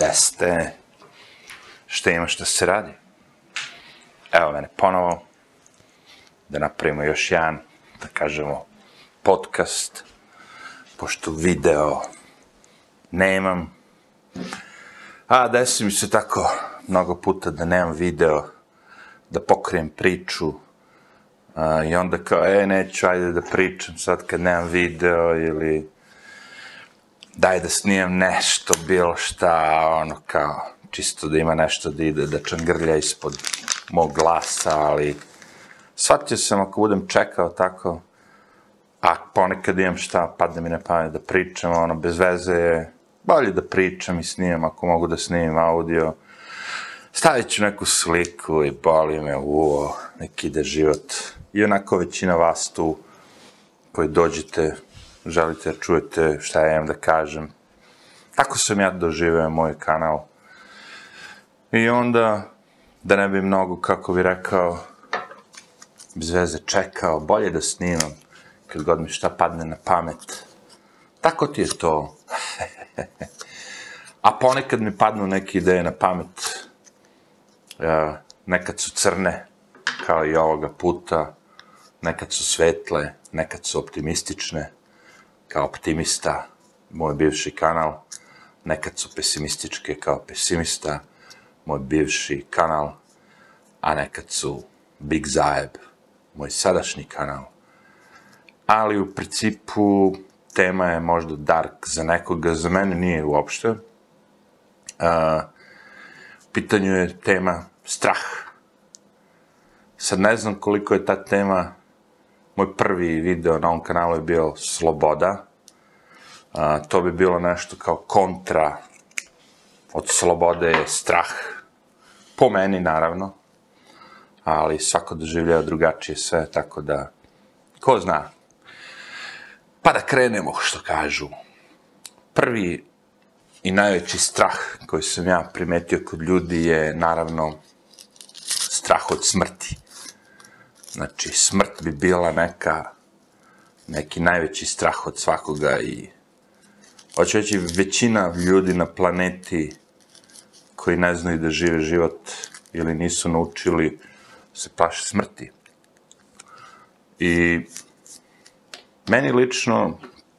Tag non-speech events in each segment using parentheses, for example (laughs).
Gde ste? Šta ima šta se radi? Evo mene ponovo, da napravimo još jedan, da kažemo, podcast, pošto video nemam. A, desi mi se tako mnogo puta da nemam video, da pokrijem priču, a, i onda kao, e, neću, ajde da pričam sad kad nemam video, ili daj da snimam nešto, bilo šta, ono kao, čisto da ima nešto da ide, da čangrlja ispod mog glasa, ali shvatio sam ako budem čekao tako, a ponekad imam šta, padne mi na pamet da pričam, ono, bez veze je, bolje da pričam i snimam, ako mogu da snimim audio, stavit ću neku sliku i boli me, uo, neki ide život. I onako većina vas tu, koji dođete, želite da čujete šta ja imam da kažem. Tako sam ja doživeo moj kanal. I onda, da ne bi mnogo, kako bi rekao, bez veze čekao, bolje da snimam, kad god mi šta padne na pamet. Tako ti je to. (laughs) A ponekad mi padnu neke ideje na pamet. Ja, nekad su crne, kao i ovoga puta, nekad su svetle, nekad su optimistične, kao optimista, moj bivši kanal, nekad su pesimističke kao pesimista, moj bivši kanal, a nekad su Big Zaeb, moj sadašnji kanal. Ali u principu tema je možda dark za nekoga, za mene nije uopšte. Uh, pitanju je tema strah. Sad ne znam koliko je ta tema, moj prvi video na ovom kanalu je bio sloboda. Uh, to bi bilo nešto kao kontra od slobode je strah. Po meni, naravno. Ali svako doživljava drugačije sve, tako da, ko zna, Pa da krenemo, što kažu. Prvi i najveći strah koji sam ja primetio kod ljudi je, naravno, strah od smrti. Znači, smrt bi bila neka, neki najveći strah od svakoga i hoću reći, većina ljudi na planeti koji ne znaju da žive život ili nisu naučili se plaše smrti. I Meni lično,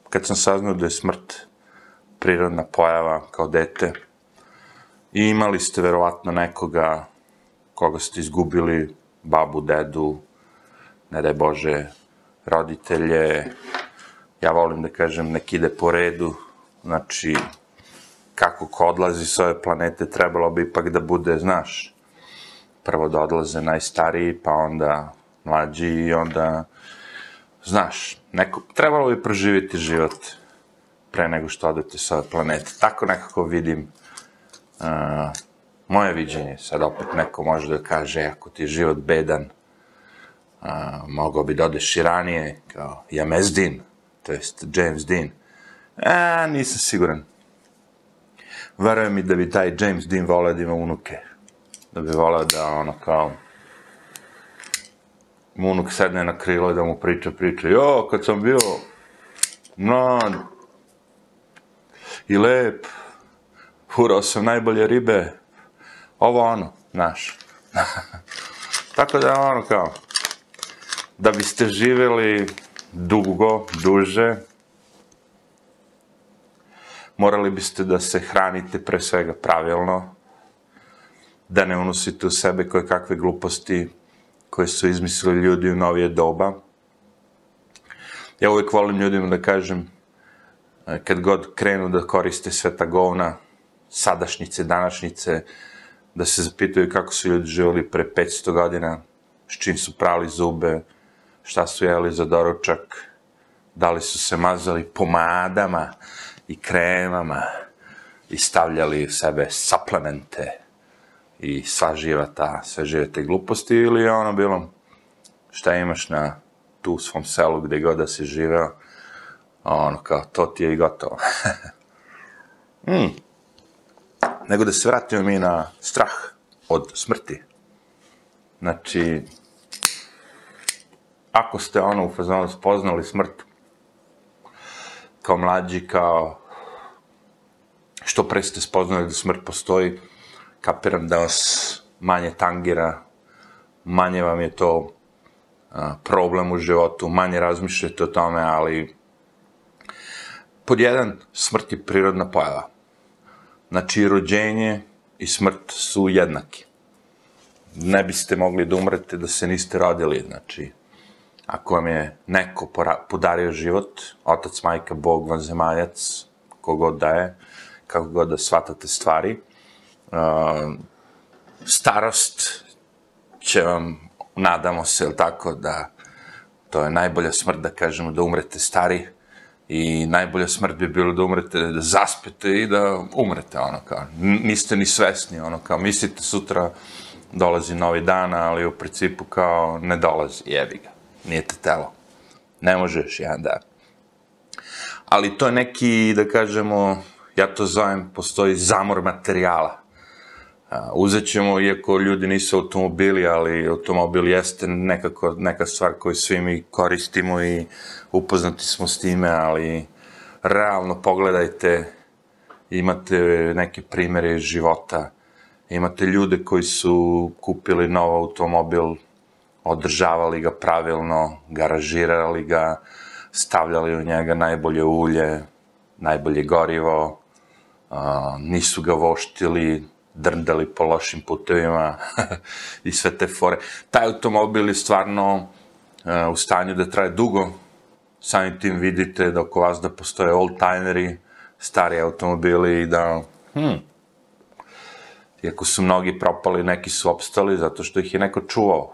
kad sam saznao da je smrt prirodna pojava kao dete, i imali ste verovatno nekoga koga ste izgubili, babu, dedu, ne daj Bože, roditelje, ja volim da kažem, nek ide po redu, znači, kako ko odlazi s ove planete, trebalo bi ipak da bude, znaš, prvo da odlaze najstariji, pa onda mlađi i onda znaš, neko, trebalo bi proživjeti život pre nego što odete sa ove planete. Tako nekako vidim uh, moje viđenje. Sad opet neko može da kaže, ako ti je život bedan, uh, mogao bi da odeš i ranije, kao James Dean, to jest James Dean. E, nisam siguran. Verujem mi da bi taj James Dean voleo da ima unuke. Da bi voleo da ono kao mu unuk sedne na krilo i da mu priča priča. Jo, kad sam bio mlad i lep, furao sam najbolje ribe, ovo ono, znaš. (laughs) Tako da ono kao, da biste živeli dugo, duže, morali biste da se hranite pre svega pravilno, da ne unosite u sebe koje kakve gluposti, koje su izmislili ljudi u novije doba. Ja uvijek volim ljudima da kažem, e, kad god krenu da koriste sve ta govna, sadašnjice, današnjice, da se zapitaju kako su ljudi živjeli pre 500 godina, s čim su prali zube, šta su jeli za doručak, da li su se mazali pomadama i kremama i stavljali u sebe suplemente, i sva živa ta, sve žive te gluposti ili je ono bilo šta imaš na tu svom selu gde god da si živeo, ono kao to ti je i gotovo. (laughs) mm. Nego da se vratimo mi na strah od smrti. Znači, ako ste ono u fazonu spoznali smrt kao mlađi, kao što pre ste spoznali da smrt postoji, kapiram da vas manje tangira, manje vam je to a, problem u životu, manje razmišljate o tome, ali pod jedan, smrt je prirodna pojava. Znači, rođenje i smrt su jednaki. Ne biste mogli da umrete da se niste rodili, znači, ako vam je neko podario život, otac, majka, bog, vanzemaljac, kogod da je, kako god da shvatate stvari, uh, starost će vam, nadamo se, ili tako, da to je najbolja smrt, da kažemo, da umrete stari, i najbolja smrt bi bilo da umrete, da zaspete i da umrete, ono kao, niste ni svesni, ono kao, mislite sutra dolazi novi dan, ali u principu kao ne dolazi, jebi ga, nije te telo, ne možeš jedan dan. Ali to je neki, da kažemo, ja to zovem, postoji zamor materijala. Uzet ćemo, iako ljudi nisu automobili, ali automobil jeste nekako neka stvar koju svi mi koristimo i upoznati smo s time, ali realno pogledajte, imate neke primere života, imate ljude koji su kupili nov automobil, održavali ga pravilno, garažirali ga, stavljali u njega najbolje ulje, najbolje gorivo, nisu ga voštili, drndali po lošim putevima (laughs) i sve te fore. Taj automobil je stvarno u stanju da traje dugo, samim tim vidite da oko vas da postoje old-timeri, stari automobili i da, hm, iako su mnogi propali, neki su opstali zato što ih je neko čuvao.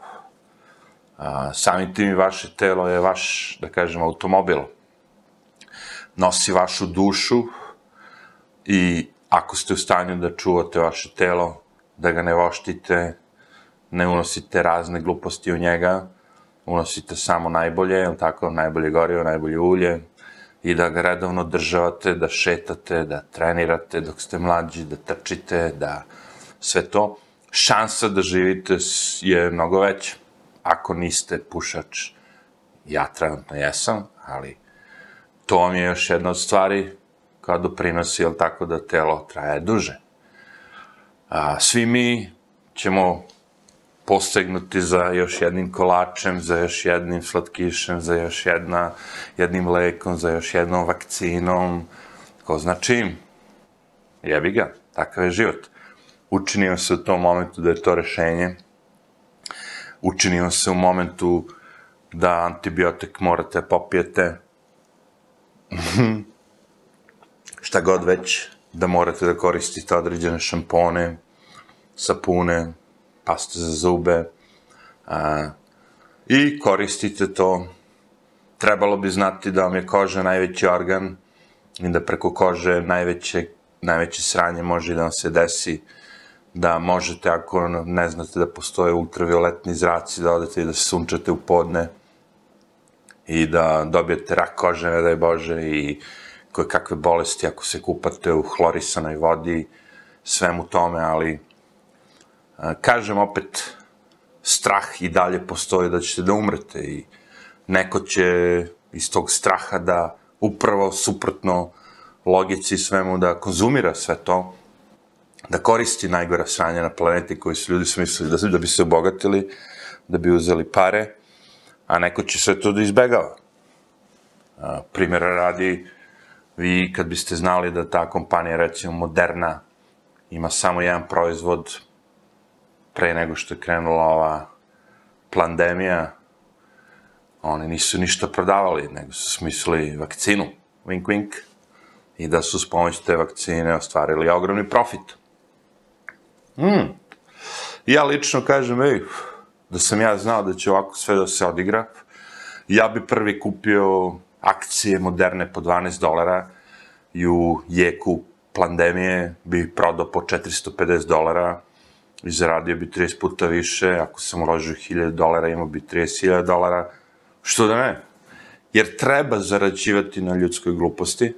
A, samim tim i vaše telo je vaš, da kažem, automobil. Nosi vašu dušu i ako ste u stanju da čuvate vaše telo, da ga ne voštite, ne unosite razne gluposti u njega, unosite samo najbolje, je tako, najbolje gorivo, najbolje ulje, i da ga redovno državate, da šetate, da trenirate dok ste mlađi, da trčite, da sve to, šansa da živite je mnogo veća. Ako niste pušač, ja trenutno jesam, ali to vam je još jedna od stvari koja doprinosi, jel tako, da telo traje duže. A, svi mi ćemo posegnuti za još jednim kolačem, za još jednim slatkišem, za još jedna, jednim lekom, za još jednom vakcinom, ko zna čim. Jebi ga, takav je život. Učini vam se u tom momentu da je to rešenje, učini vam se u momentu da antibiotik morate popijete, (laughs) šta god već, da morate da koristite određene šampone, sapune, paste za zube a, i koristite to. Trebalo bi znati da vam je koža najveći organ i da preko kože najveće, najveće sranje može da vam se desi da možete, ako ne znate da postoje ultravioletni zraci, da odete i da se sunčate u podne i da dobijete rak kože, ne daj Bože, i koje kakve bolesti ako se kupate u hlorisanoj vodi, svemu tome, ali Kažem opet, strah i dalje postoji da ćete da umrete i neko će iz tog straha da upravo suprotno logici svemu da konzumira sve to, da koristi najgora sranja na planeti koji su ljudi smislili da, da bi se obogatili, da bi uzeli pare, a neko će sve to da izbegava. Primjera radi, vi kad biste znali da ta kompanija, recimo Moderna, ima samo jedan proizvod, pre nego što je krenula ova pandemija, oni nisu ništa prodavali, nego su smislili vakcinu, wink wink, i da su s pomoć te vakcine ostvarili ogromni profit. Mm. Ja lično kažem, ej, da sam ja znao da će ovako sve da se odigra, ja bi prvi kupio akcije moderne po 12 dolara i u jeku pandemije bi prodao po 450 dolara i zaradio bi 30 puta više, ako sam uložio 1000 dolara, imao bi 30.000 dolara, što da ne? Jer treba zarađivati na ljudskoj gluposti.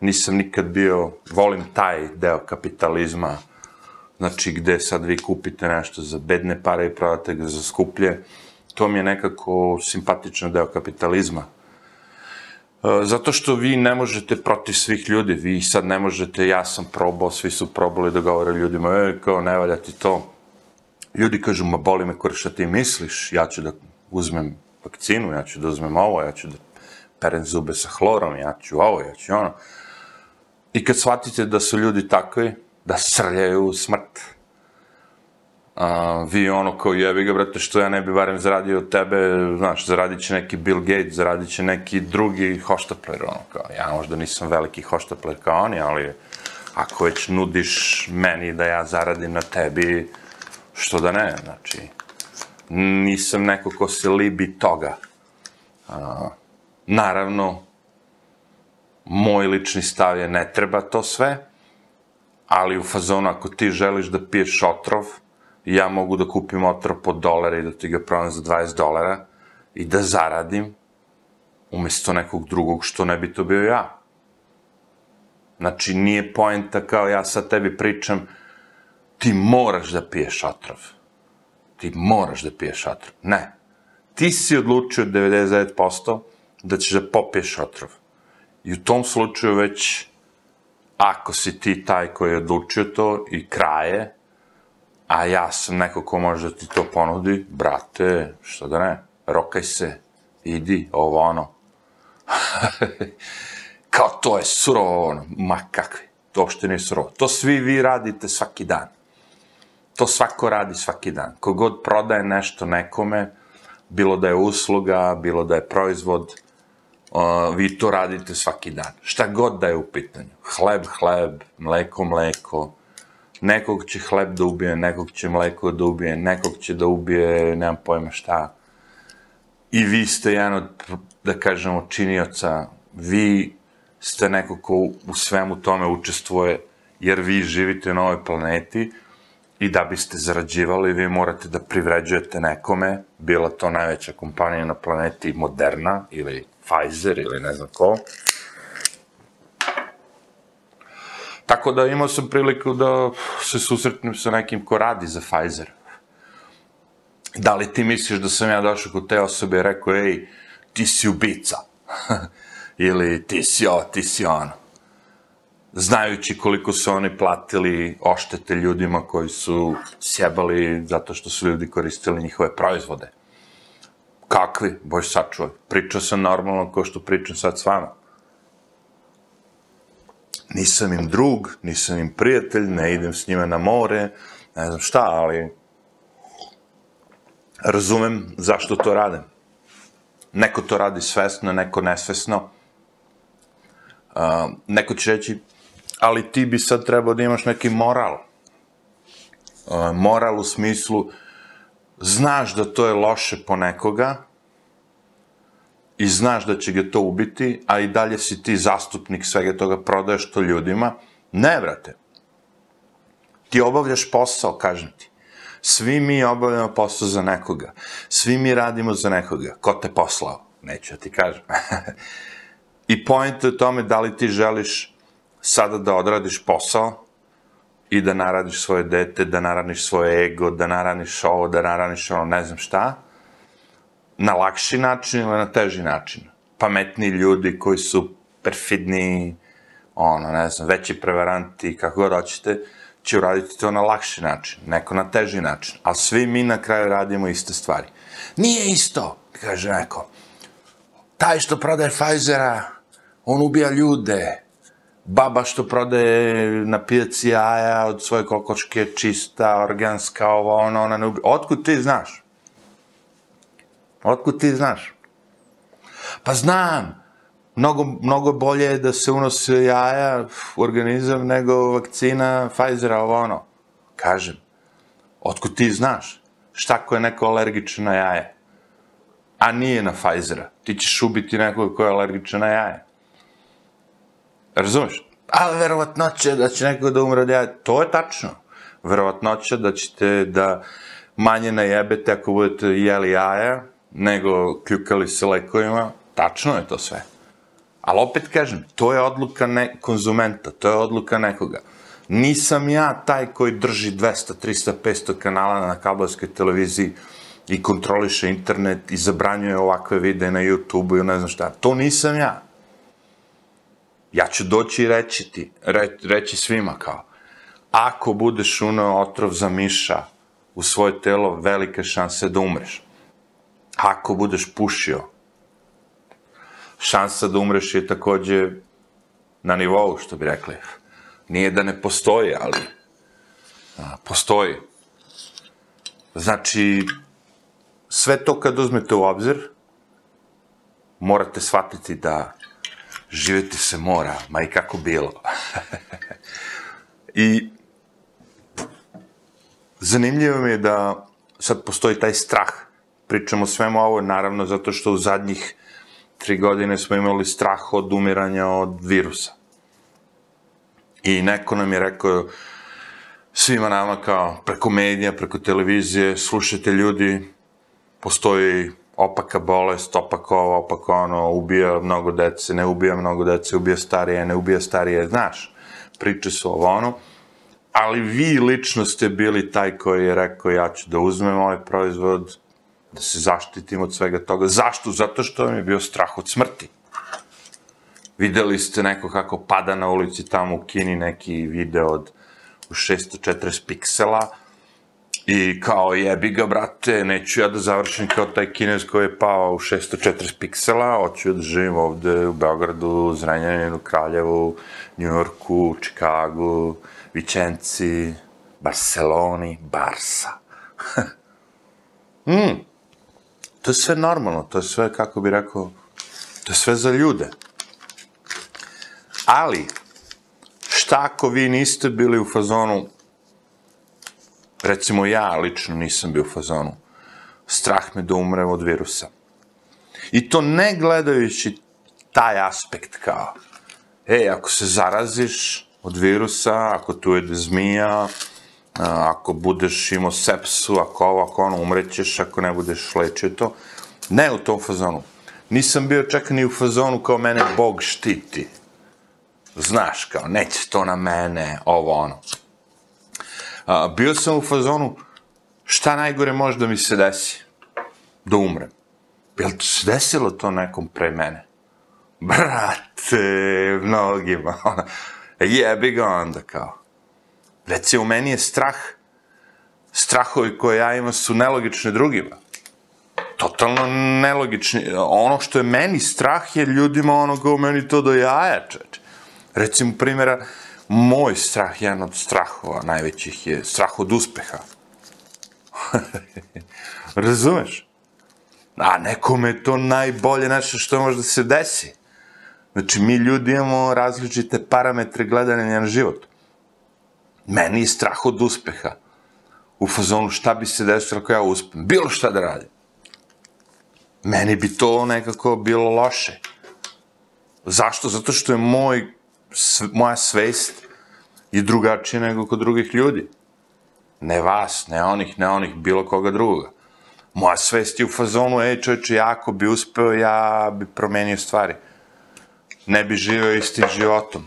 Nisam nikad bio, volim taj deo kapitalizma, znači gde sad vi kupite nešto za bedne pare i prodate ga za skuplje, to mi je nekako simpatičan deo kapitalizma. zato što vi ne možete protiv svih ljudi, vi sad ne možete, ja sam probao, svi su probali da govore ljudima, e, kao, ne valja ti to. Ljudi kažu, ma boli me kore šta ti misliš, ja ću da uzmem vakcinu, ja ću da uzmem ovo, ja ću da perem zube sa hlorom, ja ću ovo, ja ću ono. I kad shvatite da su ljudi takvi, da srljaju u smrt, a, vi ono kao jebi ga, brate, što ja ne bi barem zaradio od tebe, znaš, zaradit će neki Bill Gates, zaradit će neki drugi hoštapler, ono kao, ja možda nisam veliki hoštapler kao oni, ali ako već nudiš meni da ja zaradim na tebi, što da ne, znači, nisam neko ko se libi toga. A, naravno, moj lični stav je ne treba to sve, ali u fazonu ako ti želiš da piješ otrov, ja mogu da kupim otrov po dolara i da ti ga prodam za 20 dolara i da zaradim umesto nekog drugog što ne bi to bio ja. Znači, nije poenta kao ja sad tebi pričam, ti moraš da piješ otrov. Ti moraš da piješ otrov. Ne. Ti si odlučio 99% da ćeš da popiješ otrov. I u tom slučaju već, ako si ti taj koji je odlučio to i kraje, a ja sam neko ko može da ti to ponudi, brate, što da ne, rokaj se, idi, ovo ono. (laughs) Kao to je surovo ono, ma kakvi, to uopšte nije surovo. To svi vi radite svaki dan. To svako radi svaki dan. Kogod prodaje nešto nekome, bilo da je usluga, bilo da je proizvod, vi to radite svaki dan. Šta god da je u pitanju. Hleb, hleb, mleko, mleko, nekog će hleb da ubije, nekog će mleko da ubije, nekog će da ubije, nemam pojma šta. I vi ste jedan od, da kažemo, činioca, vi ste neko ko u svemu tome učestvuje, jer vi živite na ovoj planeti i da biste zarađivali, vi morate da privređujete nekome, bila to najveća kompanija na planeti, Moderna ili Pfizer ili ne znam ko, Tako da imao sam priliku da se susretnem sa nekim ko radi za Pfizer. Da li ti misliš da sam ja došao kod te osobe i rekao, ej, ti si ubica. (laughs) Ili ti si ovo, ti si ono. Znajući koliko su oni platili oštete ljudima koji su sjebali zato što su ljudi koristili njihove proizvode. Kakvi, boj sačuvaj. Pričao sam normalno kao što pričam sad s vama nisam im drug, nisam im prijatelj, ne idem s njima na more, ne znam šta, ali razumem zašto to rade. Neko to radi svesno, neko nesvesno. Uh, neko će reći, ali ti bi sad trebao da imaš neki moral. Uh, moral u smislu, znaš da to je loše po nekoga, i znaš da će ga to ubiti, a i dalje si ti zastupnik svega toga, prodaješ to ljudima, ne, vrate. Ti obavljaš posao, kažem ti. Svi mi obavljamo posao za nekoga. Svi mi radimo za nekoga. Ko te poslao? Neću da ti kažem. (laughs) I point je tome da li ti želiš sada da odradiš posao i da naradiš svoje dete, da naradiš svoje ego, da naradiš ovo, da naradiš ono, ne znam šta, na lakši način ili na teži način. Pametni ljudi koji su perfidni, ono, ne znam, veći prevaranti, kako god hoćete, će uraditi to na lakši način, neko na teži način. Ali svi mi na kraju radimo iste stvari. Nije isto, kaže neko. Taj što prodaje Pfizera, on ubija ljude. Baba što prodaje na pijaci jaja od svoje kokočke, čista, organska, ovo, ono, ona ne ubija. Otkud ti znaš? Otkud ti znaš? Pa znam. Mnogo, mnogo bolje je da se unose jaja u organizam nego vakcina Pfizera, ovo ono. Kažem. Otkud ti znaš? Šta ko je neko alergičan na jaje? A nije na Pfizera. Ti ćeš ubiti nekoga ko je alergičan na jaje. Razumeš? Ali verovatnoća da će neko da umre od jaja, to je tačno. Verovatnoća da ćete da manje najebete ako budete jeli jaja, nego kljukali se lekovima, tačno je to sve. Ali opet kažem, to je odluka ne, konzumenta, to je odluka nekoga. Nisam ja taj koji drži 200, 300, 500 kanala na kabelskoj televiziji i kontroliše internet i zabranjuje ovakve videe na YouTube-u i ne znam šta. To nisam ja. Ja ću doći i reći ti, re, reći svima kao, ako budeš uneo otrov za miša u svoje telo, velike šanse da umreš. Ako budeš pušio, šansa da umreš je takođe na nivou, što bi rekli. Nije da ne postoji, ali a, postoji. Znači, sve to kad uzmete u obzir, morate shvatiti da živeti se mora, ma i kako bilo. (laughs) I zanimljivo mi je da sad postoji taj strah. Pričamo svemu ovo, naravno, zato što u zadnjih tri godine smo imali strah od umiranja od virusa. I neko nam je rekao, svima nama kao preko medija, preko televizije, slušajte ljudi, postoji opaka bolest, opak ovo, opak ono, ubija mnogo dece, ne ubija mnogo dece, ubija starije, ne ubija starije, znaš, priče su ovo ono, ali vi lično ste bili taj koji je rekao ja ću da uzmem ovaj proizvod, da se zaštitim od svega toga. Zašto? Zato što vam je bio strah od smrti. Videli ste neko kako pada na ulici tamo u Kini neki video od 640 piksela i kao jebi ga brate, neću ja da završim kao taj kinez koji je pao u 640 piksela, hoću da živim ovde u Beogradu, Zrenjaninu, Kraljevu, Njujorku, Čikagu, Vičenci, Barceloni, Barsa. (laughs) mm, to je sve normalno, to je sve, kako bi rekao, to je sve za ljude. Ali, šta ako vi niste bili u fazonu, recimo ja lično nisam bio u fazonu, strah me da umrem od virusa. I to ne gledajući taj aspekt kao, ej, ako se zaraziš od virusa, ako tu jede zmija, ako budeš imao sepsu, ako ovo, ako ono, umrećeš, ako ne budeš lečio to. Ne u tom fazonu. Nisam bio čak ni u fazonu kao mene Bog štiti. Znaš, kao, neće to na mene, ovo, ono. A, bio sam u fazonu, šta najgore može da mi se desi? Da umrem. Jel se desilo to nekom pre mene? Brate, mnogima, jebi ga onda, kao. Recimo, meni je strah, strahovi koje ja imam su nelogični drugima. Totalno nelogični. Ono što je meni strah je ljudima ono kao meni to do jaja, čeč. Recimo, primjera, moj strah, jedan od strahova najvećih je strah od uspeha. (laughs) Razumeš? A nekome je to najbolje nešto što može da se desi. Znači, mi ljudi imamo različite parametre gledanja na život. Meni je strah od uspeha. U fazonu šta bi se desilo ako ja uspem. Bilo šta da radim. Meni bi to nekako bilo loše. Zašto? Zato što je moj, moja svest i drugačija nego kod drugih ljudi. Ne vas, ne onih, ne onih, bilo koga drugoga. Moja svest je u fazonu, ej čovječe, ja ako bi uspeo, ja bi promenio stvari. Ne bi živeo istim životom.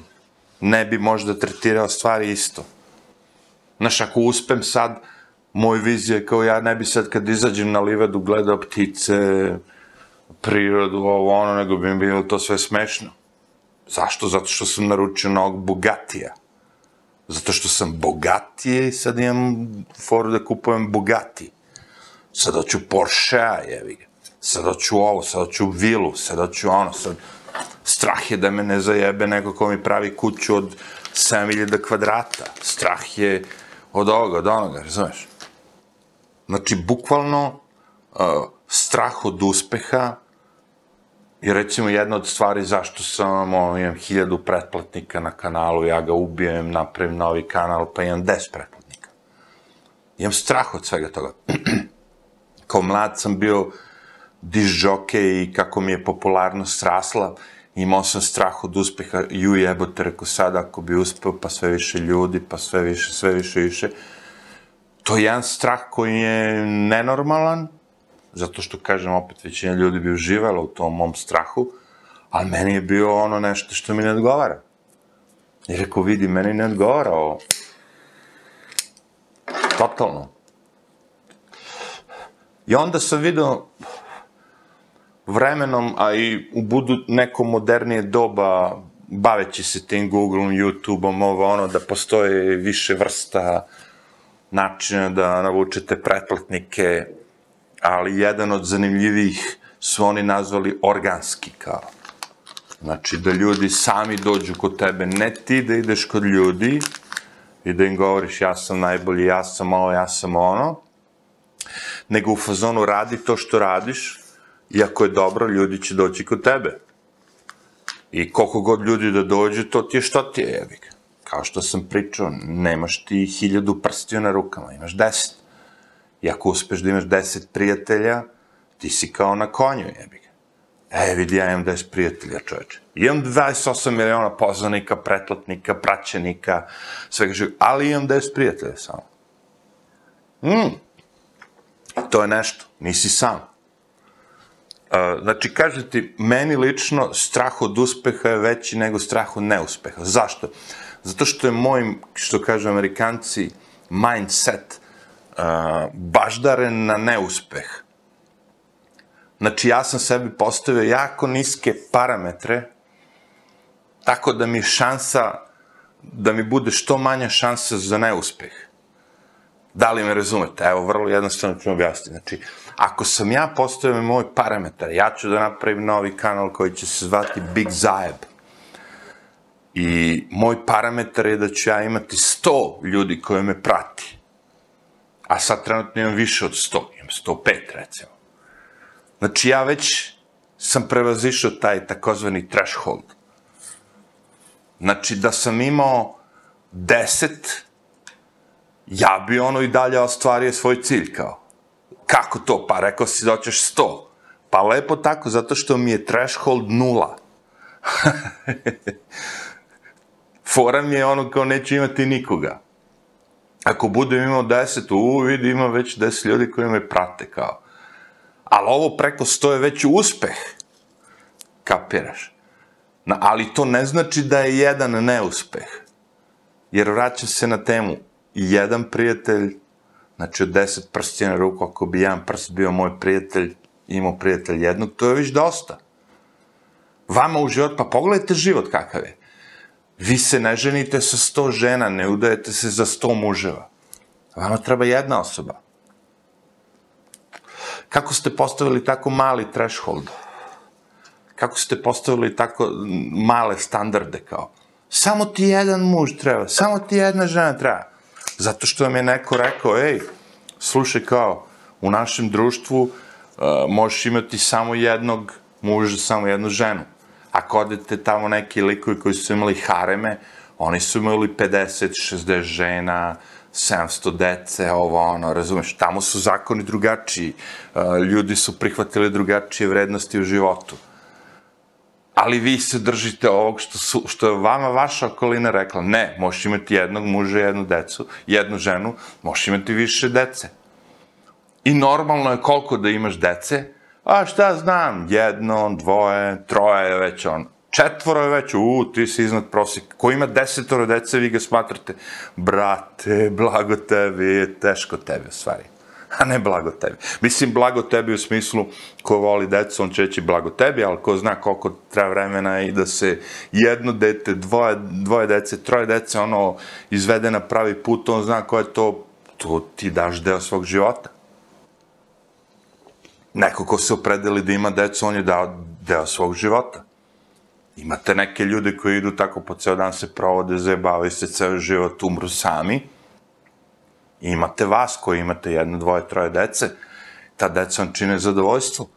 Ne bi možda tretirao stvari isto Znaš, ako uspem sad, moj vizija je kao ja ne bi sad kad izađem na livadu gledao ptice, prirodu, ovo ono, nego bi mi bilo to sve smešno. Zašto? Zato što sam naručio novog bogatija. Zato što sam bogatije i sad imam foru da kupujem bogati. Sad hoću Porsche-a, jevi ga. Sad hoću ovo, sad hoću vilu, sad hoću ono, sad strah je da me ne zajebe neko ko mi pravi kuću od 7000 kvadrata. Strah je od ovoga, od onoga, razumeš? Znači, bukvalno, uh, strah od uspeha je recimo jedna od stvari zašto sam, imam hiljadu pretplatnika na kanalu, ja ga ubijem, napravim novi kanal, pa imam des pretplatnika. Imam strah od svega toga. (clears throat) Kao mlad sam bio dižđoke i kako mi je popularnost rasla, imao sam strah od uspeha, ju jebote, rekao sad ako bi uspeo, pa sve više ljudi, pa sve više, sve više, više. To je jedan strah koji je nenormalan, zato što, kažem, opet većina ljudi bi uživala u tom mom strahu, ali meni je bio ono nešto što mi ne odgovara. I rekao, vidi, meni ne odgovara ovo. Totalno. I onda sam vidio, vremenom, a i u budu neko modernije doba, baveći se tim Googleom, YouTubeom, ovo ono, da postoje više vrsta načina da navučete pretplatnike, ali jedan od zanimljivih su oni nazvali organski kao. Znači, da ljudi sami dođu kod tebe, ne ti da ideš kod ljudi i da im govoriš ja sam najbolji, ja sam ovo, ja sam ono, nego u fazonu radi to što radiš i ako je dobro, ljudi će doći kod tebe. I koliko god ljudi da dođe, to ti je što ti je, jebik. Kao što sam pričao, nemaš ti hiljadu prstiju na rukama, imaš deset. I ako uspeš da imaš deset prijatelja, ti si kao na konju, jebik. E, vidi, ja imam 10 prijatelja, čoveče. Imam 28 miliona poznanika, pretplatnika, praćenika, svega živ, ali imam 10 prijatelja samo. Mm. To je nešto, nisi sam. Uh, znači, kaže ti, meni lično strah od uspeha je veći nego strah od neuspeha. Zašto? Zato što je moj, što kažu amerikanci, mindset baždaren na neuspeh. Znači, ja sam sebi postavio jako niske parametre, tako da mi šansa, da mi bude što manja šansa za neuspeh. Da li me razumete? Evo, vrlo jednostavno ću objasniti. Znači, ako sam ja postavio moj parametar, ja ću da napravim novi kanal koji će se zvati Big Zajeb. I moj parametar je da ću ja imati 100 ljudi koje me prati. A sad trenutno imam više od 100, imam 105 recimo. Znači ja već sam prevazišao taj takozvani threshold. Znači da sam imao 10, ja bi ono i dalje ostvario svoj cilj kao. Kako to? Pa rekao si da hoćeš 100. Pa lepo tako, zato što mi je threshold nula. (laughs) Fora mi je ono kao neću imati nikoga. Ako budem imao 10, u, vidi, ima već 10 ljudi koji me prate kao. Ali ovo preko 100 je već uspeh. Kapiraš? Na, ali to ne znači da je jedan neuspeh. Jer vraća se na temu. Jedan prijatelj, znači od deset prstija na ruku, ako bi jedan prst bio moj prijatelj, imao prijatelj jednog, to je već dosta. Vama u život, pa pogledajte život kakav je. Vi se ne ženite sa sto žena, ne udajete se za sto muževa. Vama treba jedna osoba. Kako ste postavili tako mali threshold? Kako ste postavili tako male standarde kao? Samo ti jedan muž treba, samo ti jedna žena treba. Zato što vam je neko rekao, ej, slušaj kao, u našem društvu uh, možeš imati samo jednog muža, samo jednu ženu. Ako odete tamo neki likovi koji su imali hareme, oni su imali 50, 60 žena, 700 dece, ovo ono, razumeš, tamo su zakoni drugačiji, ljudi su prihvatili drugačije vrednosti u životu. Ali vi se držite ovog što, su, što je vama vaša okolina rekla, ne, možeš imati jednog muža, jednu decu, jednu ženu, možeš imati više dece. I normalno je koliko da imaš dece, a šta znam, jedno, dvoje, troje, već on, četvoro je već, u, ti si iznad prosjeka. Ko ima desetoro dece, vi ga smatrate, brate, blago tebi, je teško tebi, u stvari. A ne blago tebi. Mislim, blago tebi u smislu, ko voli decu, on će reći blago tebi, ali ko zna koliko treba vremena i da se jedno dete, dvoje, dvoje dece, troje dece, ono, izvede na pravi put, on zna ko je to, to ti daš deo svog života. Neko ko se opredeli da ima decu, on je dao deo svog života. Imate neke ljude koji idu tako po ceo dan se provode, zajebavaju se ceo život, umru sami. I imate vas koji imate jedno, dvoje, troje dece. Ta deca vam čine zadovoljstvo.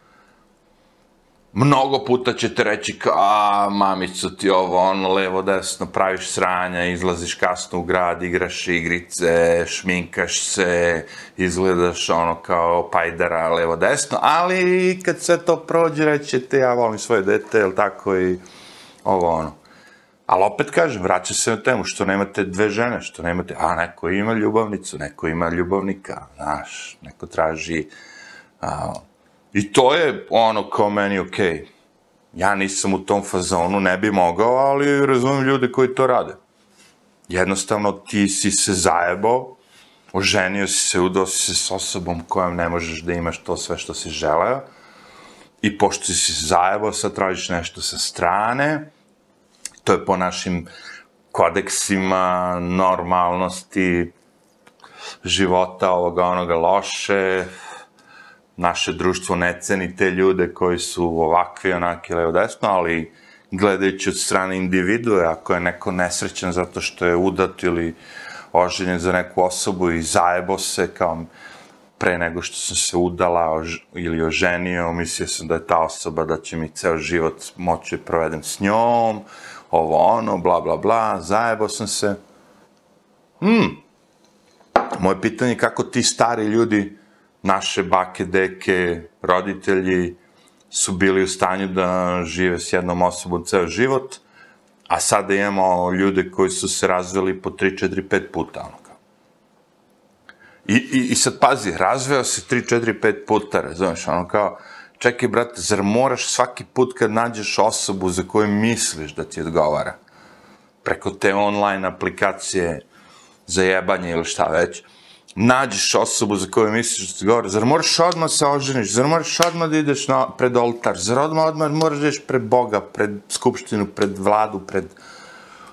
Mnogo puta ćete reći kao, a, mamico ti ovo, ono, levo, desno, praviš sranja, izlaziš kasno u grad, igraš igrice, šminkaš se, izgledaš ono kao pajdara, levo, desno, ali kad sve to prođe, rećete, ja volim svoje dete, jel tako, i ovo ono. Ali opet kažem, vraća se na temu, što nemate dve žene, što nemate, a neko ima ljubavnicu, neko ima ljubavnika, znaš, neko traži, a, i to je ono kao meni okej. Okay. Ja nisam u tom fazonu, ne bi mogao, ali razumem ljude koji to rade. Jednostavno, ti si se zajebao, oženio si se, udao si se s osobom kojom ne možeš da imaš to sve što si želeo, i pošto si se zajebao, sad tražiš nešto sa strane, To je po našim kodeksima normalnosti života ovoga onoga loše, naše društvo ne ceni te ljude koji su ovakvi, onaki, levo desno, ali gledajući od strane individue, ako je neko nesrećan zato što je udat ili oženjen za neku osobu i zajebo se kao pre nego što sam se udala ož, ili oženio, mislio sam da je ta osoba, da će mi ceo život moći da provedem s njom, ovo ono, bla bla bla, zajebo sam se. Hmm. Moje pitanje je kako ti stari ljudi, naše bake, deke, roditelji, su bili u stanju da žive s jednom osobom ceo život, a sada imamo ljude koji su se razveli po 3, 4, 5 puta, ono. I, i, I sad pazi, razveo se 3, 4, 5 puta, razumeš, ono kao, čekaj, brate, zar moraš svaki put kad nađeš osobu za koju misliš da ti odgovara, preko te online aplikacije za jebanje ili šta već, nađeš osobu za koju misliš da ti govori, zar moraš odmah se oženiš, zar moraš odmah da ideš na, pred oltar, zar odmah, odmah moraš da ideš pred Boga, pred skupštinu, pred vladu, pred...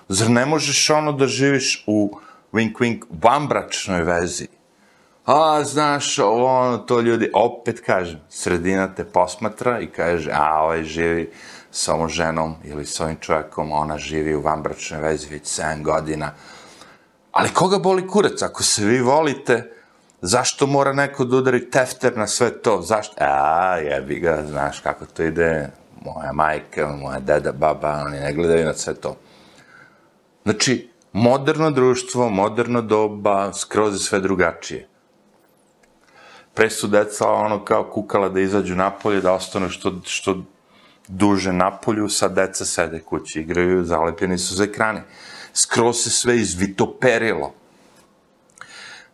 Zar ne možeš ono da živiš u wink wink vanbračnoj vezi? A, znaš, ovo, ono, to ljudi, opet kažem, sredina te posmatra i kaže, a, ovaj živi sa ovom ženom ili sa ovim čovjekom, ona živi u vanbračnoj vezi već 7 godina, Ali koga boli kurac? Ako se vi volite, zašto mora neko da udari tefter na sve to? Zašto? A, jebi ga, znaš kako to ide. Moja majka, moja deda, baba, oni ne gledaju na sve to. Znači, moderno društvo, moderno doba, skroz je sve drugačije. Pre su deca ono kao kukala da izađu napolje, da ostanu što, što duže napolju, sad deca sede kući, igraju, zalepljeni su za ekrane skroz se sve izvitoperilo.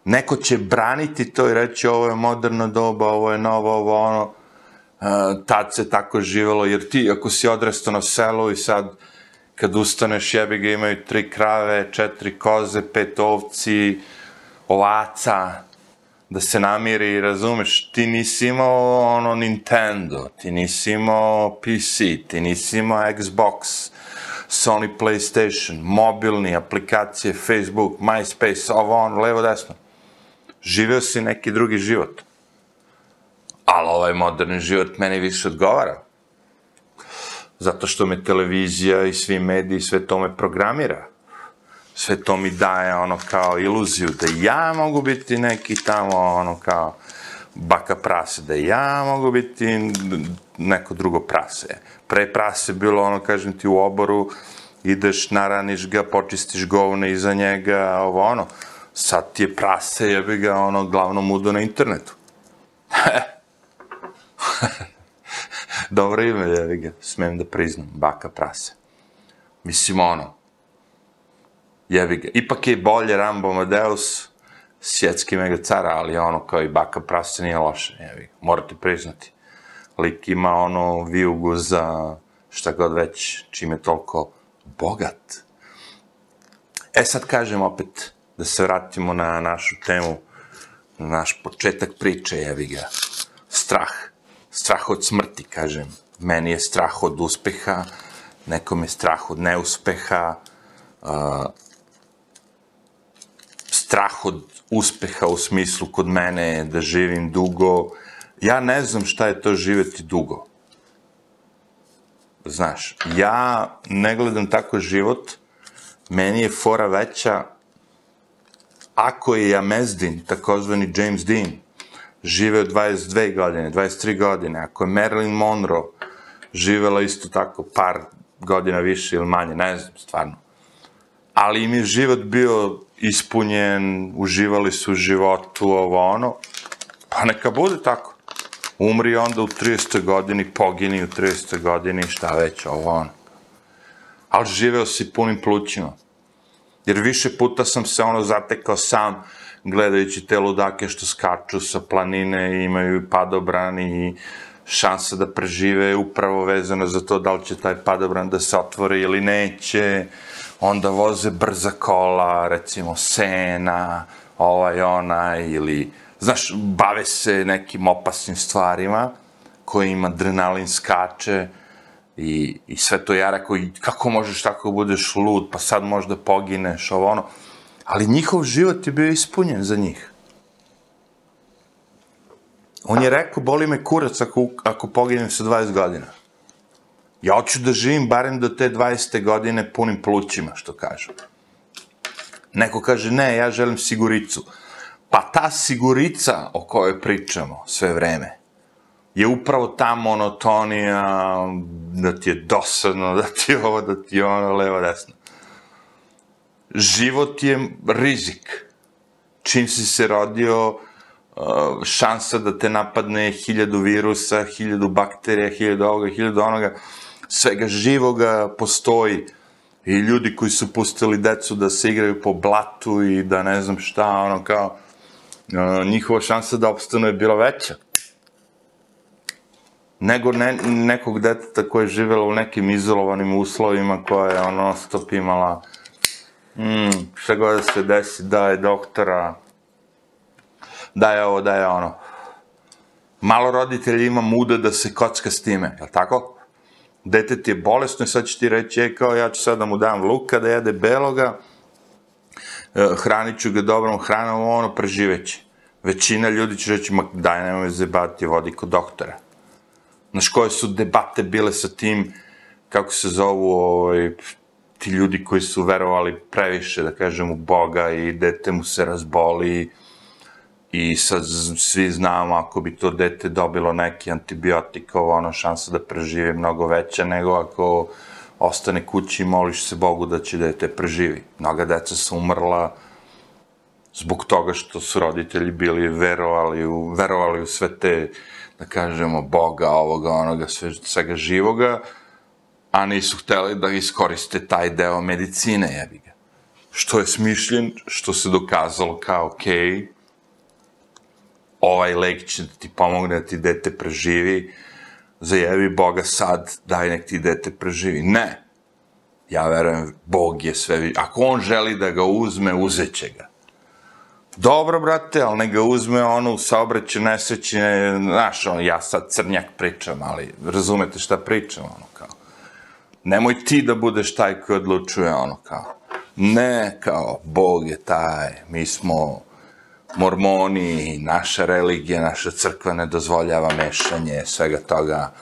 Neko će braniti to i reći ovo je moderno doba, ovo je novo, ovo ono, uh, tad se tako živelo, jer ti ako si odrastao na selu i sad kad ustaneš jebi ga imaju tri krave, četiri koze, pet ovci, ovaca, da se namiri, razumeš, ti nisi imao ono Nintendo, ti nisi imao PC, ti nisi imao Xbox, Sony PlayStation, mobilni, aplikacije, Facebook, MySpace, ovo ono, levo, desno. Živeo si neki drugi život. Ali ovaj moderni život meni više odgovara. Zato što me televizija i svi mediji, sve to me programira. Sve to mi daje ono kao iluziju da ja mogu biti neki tamo ono kao baka prase, da ja mogu biti neko drugo prase. Pre prase bilo ono, kažem ti, u oboru, ideš, naraniš ga, počistiš govne iza njega, ovo ono. Sad ti je prase, jebi ga, ono, glavno mudo na internetu. (laughs) Dobro ime, jebi ga, smem da priznam, baka prase. Mislim, ono, jebi ga. Ipak je bolje Rambo Amadeus, svjetski mega cara, ali ono, kao i baka prase nije loše, jebi ga. Morate priznati. Lik ima ono vijugu za šta god već, čime toliko bogat. E sad kažem opet, da se vratimo na našu temu, na naš početak priče, jevi ga. Strah. Strah od smrti, kažem. Meni je strah od uspeha, nekom je strah od neuspeha, uh, strah od uspeha u smislu kod mene da živim dugo. Ja ne znam šta je to živeti dugo. Znaš, ja ne gledam tako život, meni je fora veća ako je Jamezdin, takozvani James Dean, živeo 22 godine, 23 godine, ako je Marilyn Monroe živela isto tako par godina više ili manje, ne znam, stvarno. Ali im je život bio ispunjen, uživali su u životu, ovo ono, pa neka bude tako umri onda u 30. godini, pogini u 30. godini, šta već, ovo ono. Ali živeo si punim plućima. Jer više puta sam se ono zatekao sam, gledajući te ludake što skaču sa planine i imaju padobran i šansa da prežive upravo vezano za to da li će taj padobran da se otvori ili neće, onda voze brza kola, recimo Sena, ovaj onaj, ili znaš, bave se nekim opasnim stvarima, kojima adrenalin skače I, I sve to ja rekao, i kako možeš tako da budeš lud, pa sad možda pogineš, ovo ono. Ali njihov život je bio ispunjen za njih. On je rekao, boli me kurac ako, ako poginem sa 20 godina. Ja hoću da živim barem do te 20. godine punim plućima, što kažu. Neko kaže, ne, ja želim siguricu. Pa ta sigurica o kojoj pričamo sve vreme, je upravo ta monotonija, da ti je dosadno, da ti je ovo, da ti je ono, levo, desno. Život je rizik. Čim si se rodio, uh, šansa da te napadne hiljadu virusa, hiljadu bakterija, hiljadu ovoga, hiljadu onoga, svega živoga postoji. I ljudi koji su pustili decu da se igraju po blatu i da ne znam šta, ono kao, njihova šansa da opstanu je bila veća nego ne, nekog deteta koje je živelo u nekim izolovanim uslovima, koja je ono stop imala mm, šta god da se desi, da je doktora, da je ovo, da je ono. Malo roditelja ima muda da se kocka s time, je tako? Dete ti je bolesno i sad će ti reći, je kao ja ću sad da mu dam luka, da jede beloga, hranit ću ga dobrom hranom, ono preživeće. Većina ljudi će reći, ma daj, nemoj zebati, vodi kod doktora. Znaš, koje su debate bile sa tim, kako se zovu, ovaj, ti ljudi koji su verovali previše, da kažem, u Boga i dete mu se razboli i sad svi znamo ako bi to dete dobilo neki antibiotik, ovo ono šansa da preživi mnogo veća nego ako ostane kući i moliš se Bogu da će dete preživi. Mnoga deca su umrla zbog toga što su roditelji bili verovali u, verovali u sve te da kažemo, Boga, ovoga, onoga, sve, svega živoga, a nisu hteli da iskoriste taj deo medicine, jebi ga. Što je smišljen, što se dokazalo kao, okej, okay, ovaj lek će da ti pomogne da ti dete preživi, zajebi Boga sad, daj nek ti dete preživi. Ne. Ja verujem, Bog je sve... Ako on želi da ga uzme, uzeće ga. Dobro, brate, ali ne ga uzme onu saobraćaj nesreće, znaš, on, ja sad crnjak pričam, ali razumete šta pričam, ono, kao. Nemoj ti da budeš taj koji odlučuje, ono, kao. Ne, kao, Bog je taj, mi smo mormoni, naša religija, naša crkva ne dozvoljava mešanje svega toga,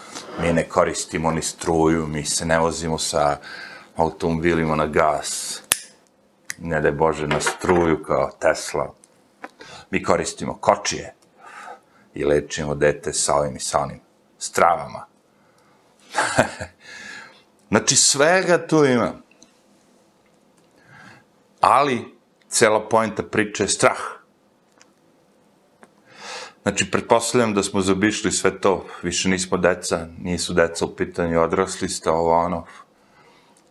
mi ne koristimo ni struju, mi se ne vozimo sa automobilima na gas, ne da Bože na struju kao Tesla, mi koristimo kočije i lečimo dete sa ovim i sa onim stravama. (laughs) znači, svega tu ima. Ali, cela pojenta priče je strah. Znači, pretpostavljam da smo zabišli sve to, više nismo deca, nisu deca u pitanju, odrasli ste, ovo ono,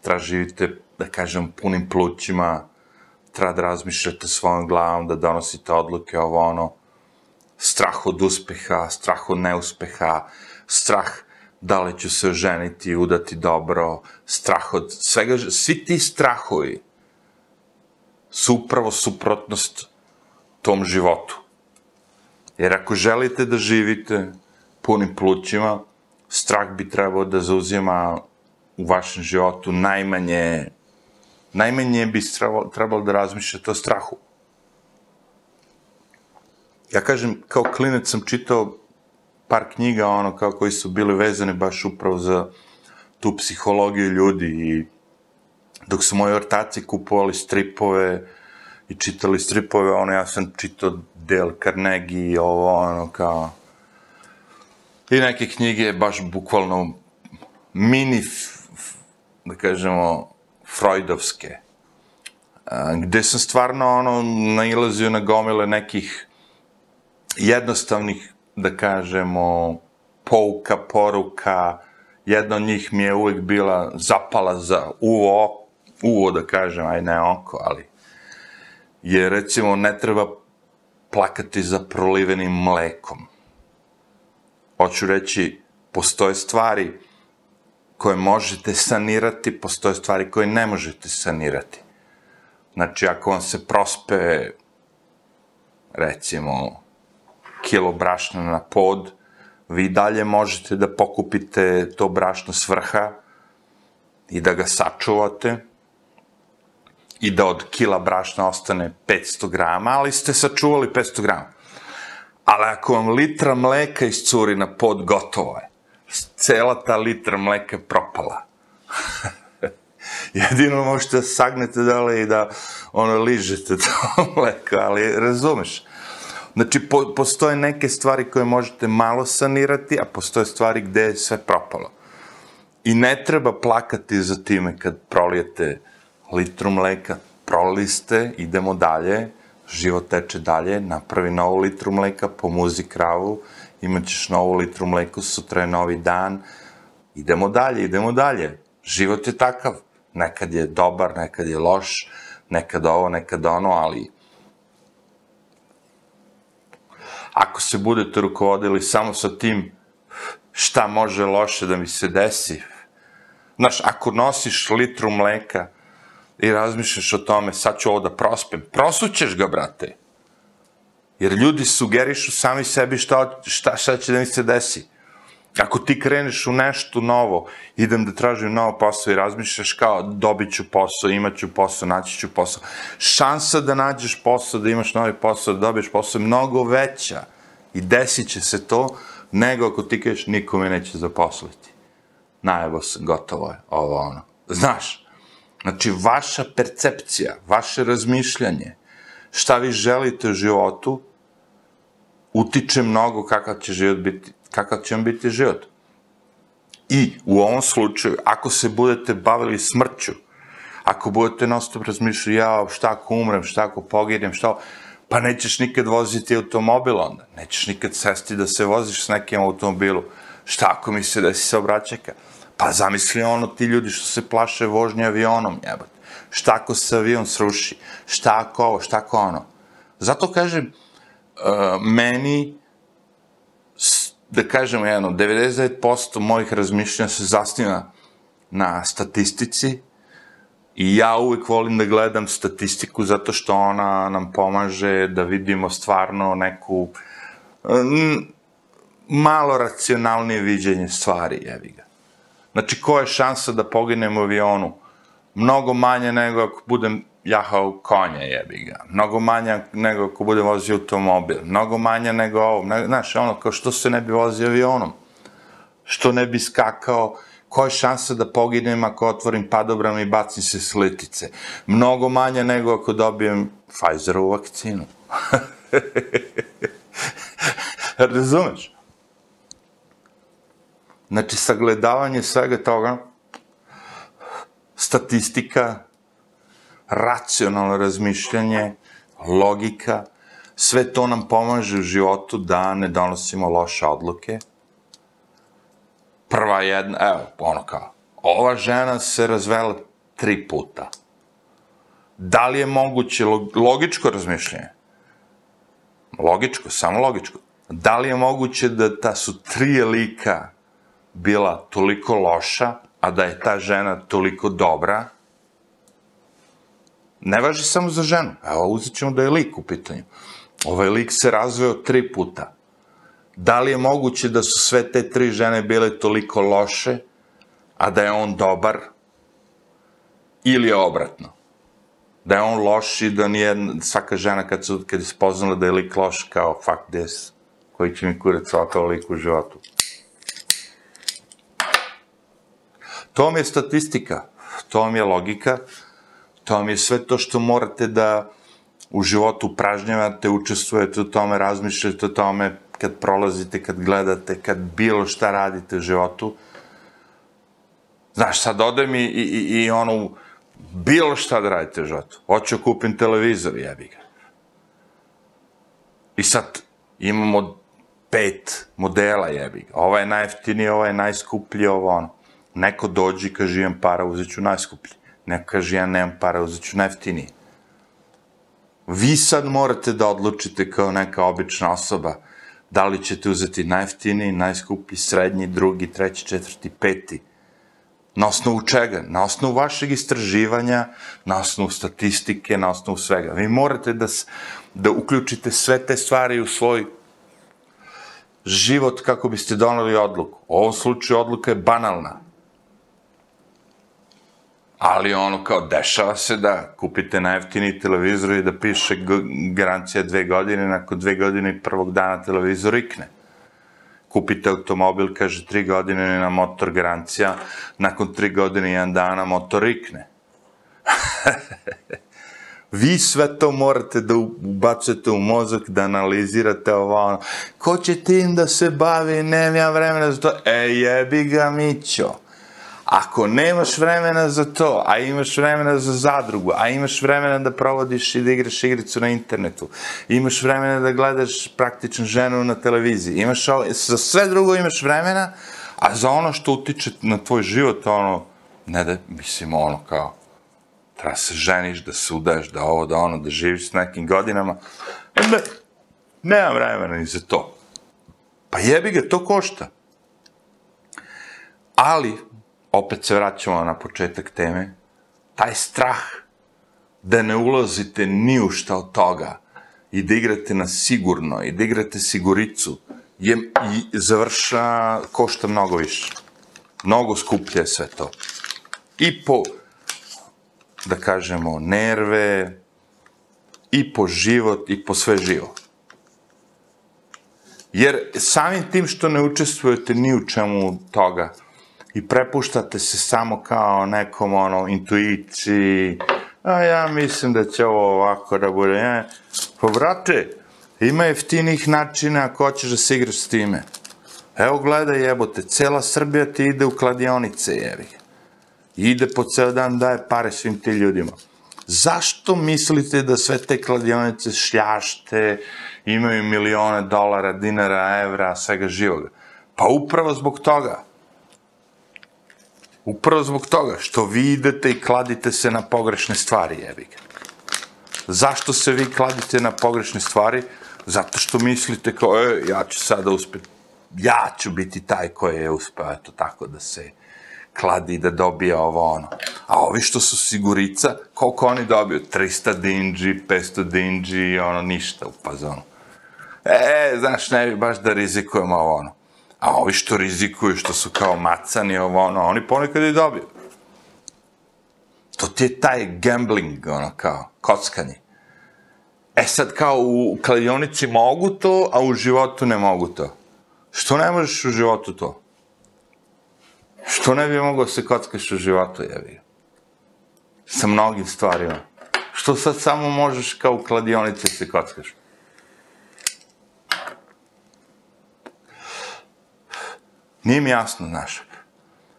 traživite, da kažem, punim plućima, treba da razmišljate svojom glavom, da donosite odluke, ovo ono, strah od uspeha, strah od neuspeha, strah da li ću se oženiti, udati dobro, strah od svega, svi ti strahovi su upravo suprotnost tom životu. Jer ako želite da živite punim plućima, strah bi trebao da zauzima u vašem životu najmanje najmanje bi trebalo, da razmišljate o strahu. Ja kažem, kao klinec sam čitao par knjiga, ono, kao koji su bili vezane baš upravo za tu psihologiju ljudi i dok su moji ortaci kupovali stripove i čitali stripove, ono, ja sam čitao Dale Carnegie i ovo, ono, kao... I neke knjige baš bukvalno mini, da kažemo, freudovske, gde sam stvarno ono, nailazio na gomile nekih jednostavnih, da kažemo, pouka, poruka, jedna od njih mi je uvek bila zapala za uvo, uvo da kažem, aj ne oko, ali je recimo ne treba plakati za prolivenim mlekom. Hoću reći, postoje stvari koje možete sanirati, postoje stvari koje ne možete sanirati. Znači, ako vam se prospe, recimo, kilo brašna na pod, vi dalje možete da pokupite to brašno s vrha i da ga sačuvate i da od kila brašna ostane 500 grama, ali ste sačuvali 500 grama. Ali ako vam litra mleka iscuri na pod, gotovo je. Cela ta litra mleka je propala. (laughs) Jedino možete da sagnete dole i da ono, ližete to (laughs) mleko, ali razumeš? Znači, po, postoje neke stvari koje možete malo sanirati, a postoje stvari gde je sve propalo. I ne treba plakati za time kad prolijete litru mleka, proliste, idemo dalje, život teče dalje, napravi novu litru mleka, pomuzi kravu, imaćeš novu litru mleka, sutra je novi dan, idemo dalje, idemo dalje. Život je takav. Nekad je dobar, nekad je loš, nekad ovo, nekad ono, ali ako se budete rukovodili samo sa tim šta može loše da mi se desi, znaš, ako nosiš litru mleka i razmišljaš o tome, sad ću ovo da prospem, prosućeš ga, brate. Jer ljudi sugerišu sami sebi šta, šta, šta će da mi se desi. Ako ti kreneš u nešto novo, idem da tražim novo posao i razmišljaš kao dobit ću posao, imaću posao, naći ću posao. Šansa da nađeš posao, da imaš novi posao, da dobiješ posao je mnogo veća i desit će se to nego ako ti kažeš nikome neće zaposliti. Najebo se, gotovo je, ovo ono. Znaš, znači vaša percepcija, vaše razmišljanje, šta vi želite u životu, utiče mnogo kakav će život biti kakav će vam biti život. I u ovom slučaju, ako se budete bavili smrću, ako budete non stop razmišljati, ja, šta ako umrem, šta ako pogidem, šta, pa nećeš nikad voziti automobil onda, nećeš nikad sesti da se voziš s nekim automobilu, šta ako mi se desi saobraćajka, pa zamisli ono ti ljudi što se plaše vožnje avionom, jebate, šta ako se avion sruši, šta ako ovo, šta ako ono. Zato kažem, uh, meni da kažemo jedno, 99% mojih razmišljanja se zasniva na statistici i ja uvek volim da gledam statistiku zato što ona nam pomaže da vidimo stvarno neku m, malo racionalnije viđenje stvari, jevi ga. Znači, koja je šansa da poginem u avionu? Mnogo manje nego ako budem jahao konja, jebi ga. Mnogo manja nego ako bude vozio automobil. Mnogo manja nego ovo. Znaš, ono, kao što se ne bi vozio avionom? Što ne bi skakao? Koja je šansa da poginem ako otvorim padobram i bacim se s litice? Mnogo manja nego ako dobijem Pfizerovu vakcinu. (laughs) Razumeš? Znači, sagledavanje svega toga, statistika, racionalno razmišljanje, logika, sve to nam pomaže u životu da ne donosimo loše odluke. Prva jedna, evo, ono kao, ova žena se razvela tri puta. Da li je moguće logičko razmišljanje? Logičko, samo logičko. Da li je moguće da ta su tri lika bila toliko loša, a da je ta žena toliko dobra, ne važi samo za ženu. Evo, uzet ćemo da je lik u pitanju. Ovaj lik se razveo tri puta. Da li je moguće da su sve te tri žene bile toliko loše, a da je on dobar, ili je obratno? Da je on loš i da nije svaka žena kad, su, kad je spoznala da je lik loš kao fuck this, koji će mi kurac svakao lik u životu. To vam je statistika, to vam je logika, To vam je sve to što morate da u životu pražnjavate, učestvujete u tome, razmišljate o tome kad prolazite, kad gledate, kad bilo šta radite u životu. Znaš, sad odem i, i, i, ono, bilo šta da radite u životu. Hoću da kupim televizor, jebi ga. I sad imamo pet modela, jebi ga. Ova je najeftiniji, ova je najskuplji, ovo ono. Neko dođi i kaže imam para, uzet ću najskuplji. Neko kaže, ja nemam para, uzet ću neftiniji. Vi sad morate da odlučite kao neka obična osoba da li ćete uzeti najeftiniji, najskuplji, srednji, drugi, treći, četvrti, peti. Na osnovu čega? Na osnovu vašeg istraživanja, na osnovu statistike, na osnovu svega. Vi morate da, da uključite sve te stvari u svoj život kako biste donali odluku. U ovom slučaju odluka je banalna. Ali ono kao dešava se da kupite najeftiniji televizor i da piše garancija dve godine, nakon dve godine i prvog dana televizor ikne. Kupite automobil, kaže tri godine na motor garancija, nakon tri godine i jedan dana motor ikne. (laughs) Vi sve to morate da ubacujete u mozak, da analizirate ovo, ono. Ko će tim da se bavi, nemam ja vremena za to. E, jebi ga, Mićo. Ako nemaš vremena za to, a imaš vremena za zadrugu, a imaš vremena da provodiš i da igraš igricu na internetu, imaš vremena da gledaš praktično ženu na televiziji, imaš ovo, za sve drugo imaš vremena, a za ono što utiče na tvoj život, ono, ne da, mislim, ono kao, treba se ženiš, da se udaješ, da ovo, da ono, da živiš s nekim godinama. Ne, nemam vremena ni za to. Pa jebi ga, to košta. Ali, opet se vraćamo na početak teme, taj strah da ne ulazite ni u šta od toga i da igrate na sigurno i da igrate siguricu, je, i završa, košta mnogo više. Mnogo skuplje je sve to. I po da kažemo, nerve, i po život, i po sve živo. Jer samim tim što ne učestvujete ni u čemu toga i prepuštate se samo kao nekom ono, intuiciji, a ja mislim da će ovo ovako da bude, ne, pa brate, ima jeftinih načina ako hoćeš da se igraš s time. Evo gledaj jebote, cela Srbija ti ide u kladionice, jevi ide po ceo dan daje pare svim ti ljudima. Zašto mislite da sve te kladionice šljašte, imaju milione dolara, dinara, evra, svega živoga? Pa upravo zbog toga. Upravo zbog toga što vi idete i kladite se na pogrešne stvari, jebi ga. Zašto se vi kladite na pogrešne stvari? Zato što mislite kao, e, ja ću sada uspeti, ja ću biti taj koji je uspeo, eto tako da se kladi da dobije ovo ono. A ovi što su sigurica, koliko oni dobiju? 300 dinđi, 500 dinđi, ono, ništa u fazonu. E, znaš, ne bi baš da rizikujemo ovo ono. A ovi što rizikuju, što su kao macani, ovo ono, oni ponekad i dobiju. To ti je taj gambling, ono, kao, kockanje. E sad, kao, u kladionici mogu to, a u životu ne mogu to. Što ne možeš u životu to? Što ne bi mogao se kockaš u životu, jevi? Sa mnogim stvarima. Što sad samo možeš kao u kladionici se kockaš? Nije mi jasno, znaš.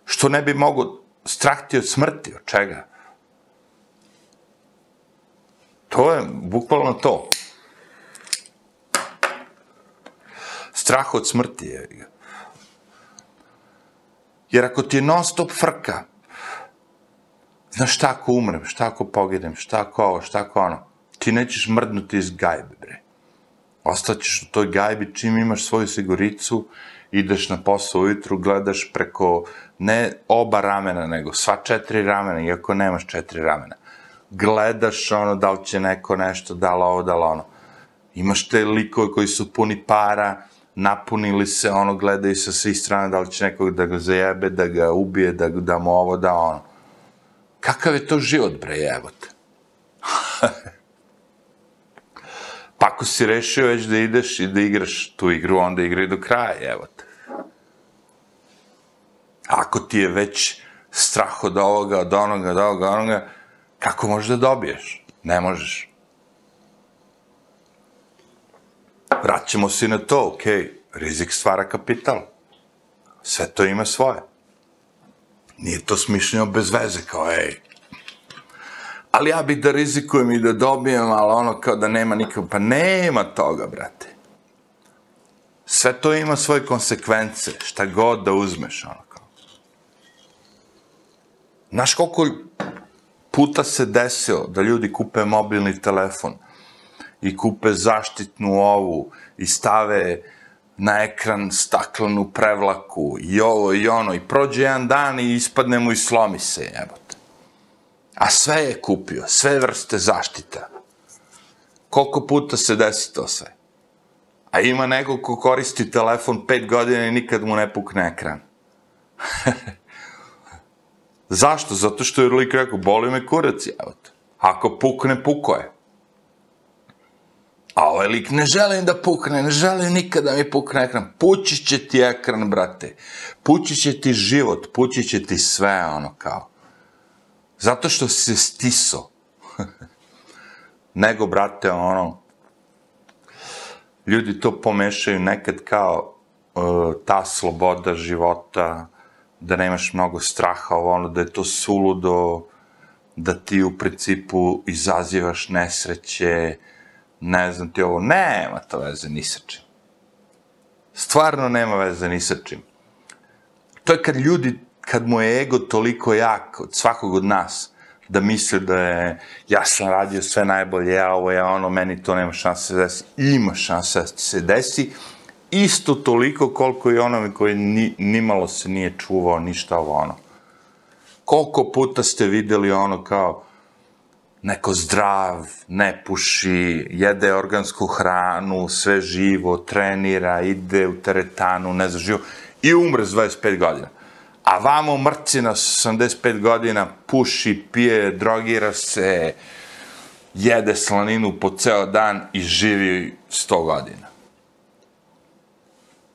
Što ne bi mogo strah ti od smrti, od čega? To je bukvalno to. Strah od smrti je. Jer ako ti je non stop frka, znaš šta ako umrem, šta ako pogidem, šta ako ovo, šta ako ono, ti nećeš mrdnuti iz gajbe, bre. Ostaćeš u toj gajbi čim imaš svoju siguricu, ideš na posao ujutru, gledaš preko ne oba ramena, nego sva četiri ramena, iako nemaš četiri ramena. Gledaš ono da li će neko nešto, da li ovo, da li ono. Imaš te likove koji su puni para, napunili se, ono, gledaju sa svih strana, da li će nekog da ga zajebe, da ga ubije, da, da mu ovo, da ono. Kakav je to život, bre, jebote? (laughs) pa ako si rešio već da ideš i da igraš tu igru, onda igraj do kraja, jebote. Ako ti je već strah od ovoga, od onoga, od ovoga, od onoga, kako možeš da dobiješ? Ne možeš. vraćamo se na to, ok, rizik stvara kapital. Sve to ima svoje. Nije to smišljeno bez veze, kao, ej, ali ja bih da rizikujem i da dobijem, ali ono kao da nema nikog, pa nema toga, brate. Sve to ima svoje konsekvence, šta god da uzmeš, ono. Znaš koliko puta se desilo da ljudi kupe mobilni telefon, i kupe zaštitnu ovu i stave na ekran staklenu prevlaku i ovo i ono i prođe jedan dan i ispadne mu i slomi se, jebote. A sve je kupio, sve vrste zaštita. Koliko puta se desi to sve? A ima neko ko koristi telefon pet godina i nikad mu ne pukne ekran. (laughs) Zašto? Zato što je lik rekao, boli me kurac, evo te. Ako pukne, puko je. A ovaj lik ne želim da pukne, ne želim nikada da mi pukne ekran. Pući će ti ekran, brate. Pući će ti život, pući će ti sve, ono kao. Zato što se stiso. (laughs) Nego, brate, ono, ljudi to pomešaju nekad kao uh, ta sloboda života, da nemaš mnogo straha, ovo ono, da je to suludo, da ti u principu izazivaš nesreće, ne znam ti ovo, nema to veze ni sa čim. Stvarno nema veze ni sa čim. To je kad ljudi, kad mu je ego toliko jak od svakog od nas, da misle da je, ja sam radio sve najbolje, ja ovo, ja ono, meni to nema šanse da se desi. Ima šanse da se desi, isto toliko koliko i onome koji ni, nimalo se nije čuvao, ništa ovo ono. Koliko puta ste videli ono kao, neko zdrav, ne puši, jede organsku hranu, sve živo, trenira, ide u teretanu, ne znam, živo, i umre s 25 godina. A vamo mrci na 85 godina, puši, pije, drogira se, jede slaninu po ceo dan i živi 100 godina.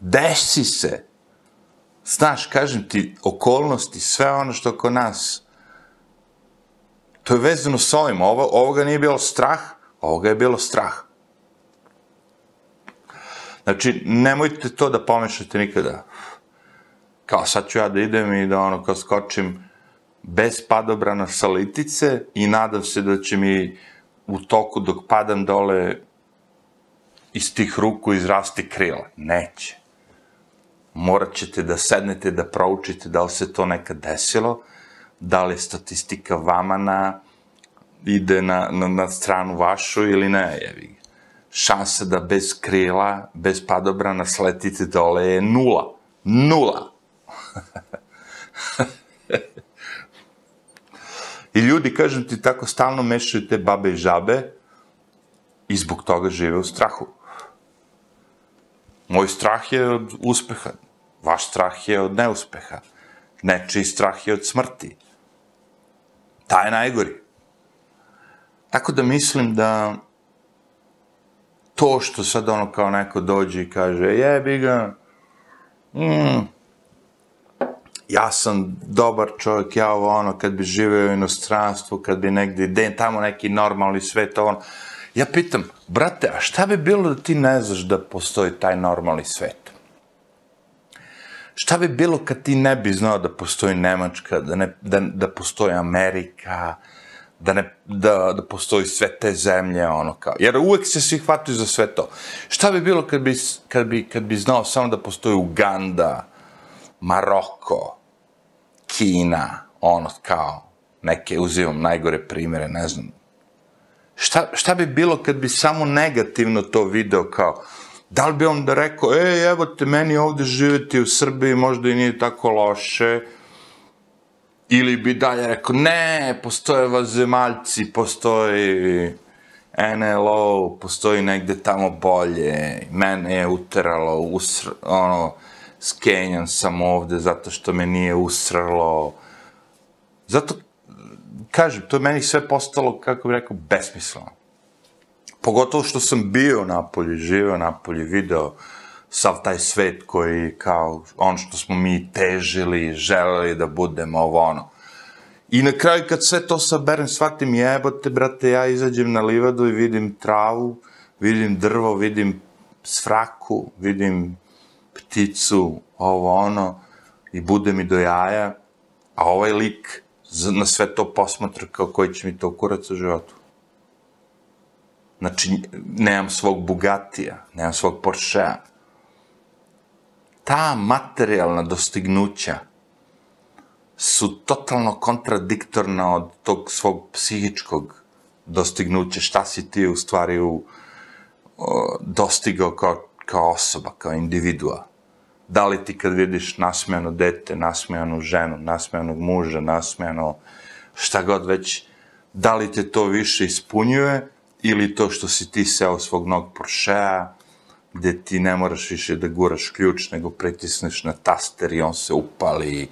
Desi se. Znaš, kažem ti, okolnosti, sve ono što oko nas To je vezano s ovim. Ovo, ovoga nije bilo strah, ovoga je bilo strah. Znači, nemojte to da pomešate nikada. Kao sad ću ja da idem i da ono, kao skočim bez padobrana sa litice i nadam se da će mi u toku dok padam dole iz tih ruku izrasti krila. Neće. Morat ćete da sednete, da proučite da li se to nekad desilo, da li statistika vama na, ide na, na, na stranu vašu ili ne, jevi. Šansa da bez krila, bez padobrana sletite dole je nula. Nula. (laughs) I ljudi, kažem ti, tako stalno mešaju te babe i žabe i zbog toga žive u strahu. Moj strah je od uspeha, vaš strah je od neuspeha, nečiji strah je od smrti, Taj je najgori. Tako da mislim da to što sad ono kao neko dođe i kaže jebi ga, mm, ja sam dobar čovjek, ja ovo ono, kad bi živeo u inostranstvu, kad bi negde, ide tamo neki normalni svet, ono, ja pitam, brate, a šta bi bilo da ti ne znaš da postoji taj normalni svet? Šta bi bilo kad ti ne bi znao da postoji Nemačka, da, ne, da, da postoji Amerika, da, ne, da, da postoji sve te zemlje, ono kao, jer uvek se svi hvataju za sve to. Šta bi bilo kad bi, kad bi, kad bi znao samo da postoji Uganda, Maroko, Kina, ono kao, neke, uzimam najgore primere, ne znam. Šta, šta bi bilo kad bi samo negativno to video kao, Da li bi on rekao, ej, evo te, meni ovde živeti u Srbiji možda i nije tako loše, ili bi dalje rekao, ne, postoje vazemaljci, postoji NLO, postoji negde tamo bolje, mene je uteralo, usr, ono, skenjan sam ovde zato što me nije usralo. Zato, kažem, to je meni sve postalo, kako bih rekao, besmisleno pogotovo što sam bio napolje, živeo napolje, video sav taj svet koji kao on što smo mi težili, želeli da budemo ovo ono. I na kraju kad sve to saberem, shvatim jebote, brate, ja izađem na livadu i vidim travu, vidim drvo, vidim svraku, vidim pticu, ovo ono, i bude mi do jaja, a ovaj lik na sve to posmatra kao koji će mi to kurac u životu. Znači, nemam svog Bugatija, nemam svog Porschea. Ta materijalna dostignuća su totalno kontradiktorna od tog svog psihičkog dostignuća, šta si ti u stvari u, o, dostigao kao, kao osoba, kao individua. Da li ti kad vidiš nasmejano dete, nasmejanu ženu, nasmejanog muža, nasmejano šta god već, da li te to više ispunjuje ili to što si ti seo svog nog Porschea, gde ti ne moraš više da guraš ključ, nego pritisneš na taster i on se upali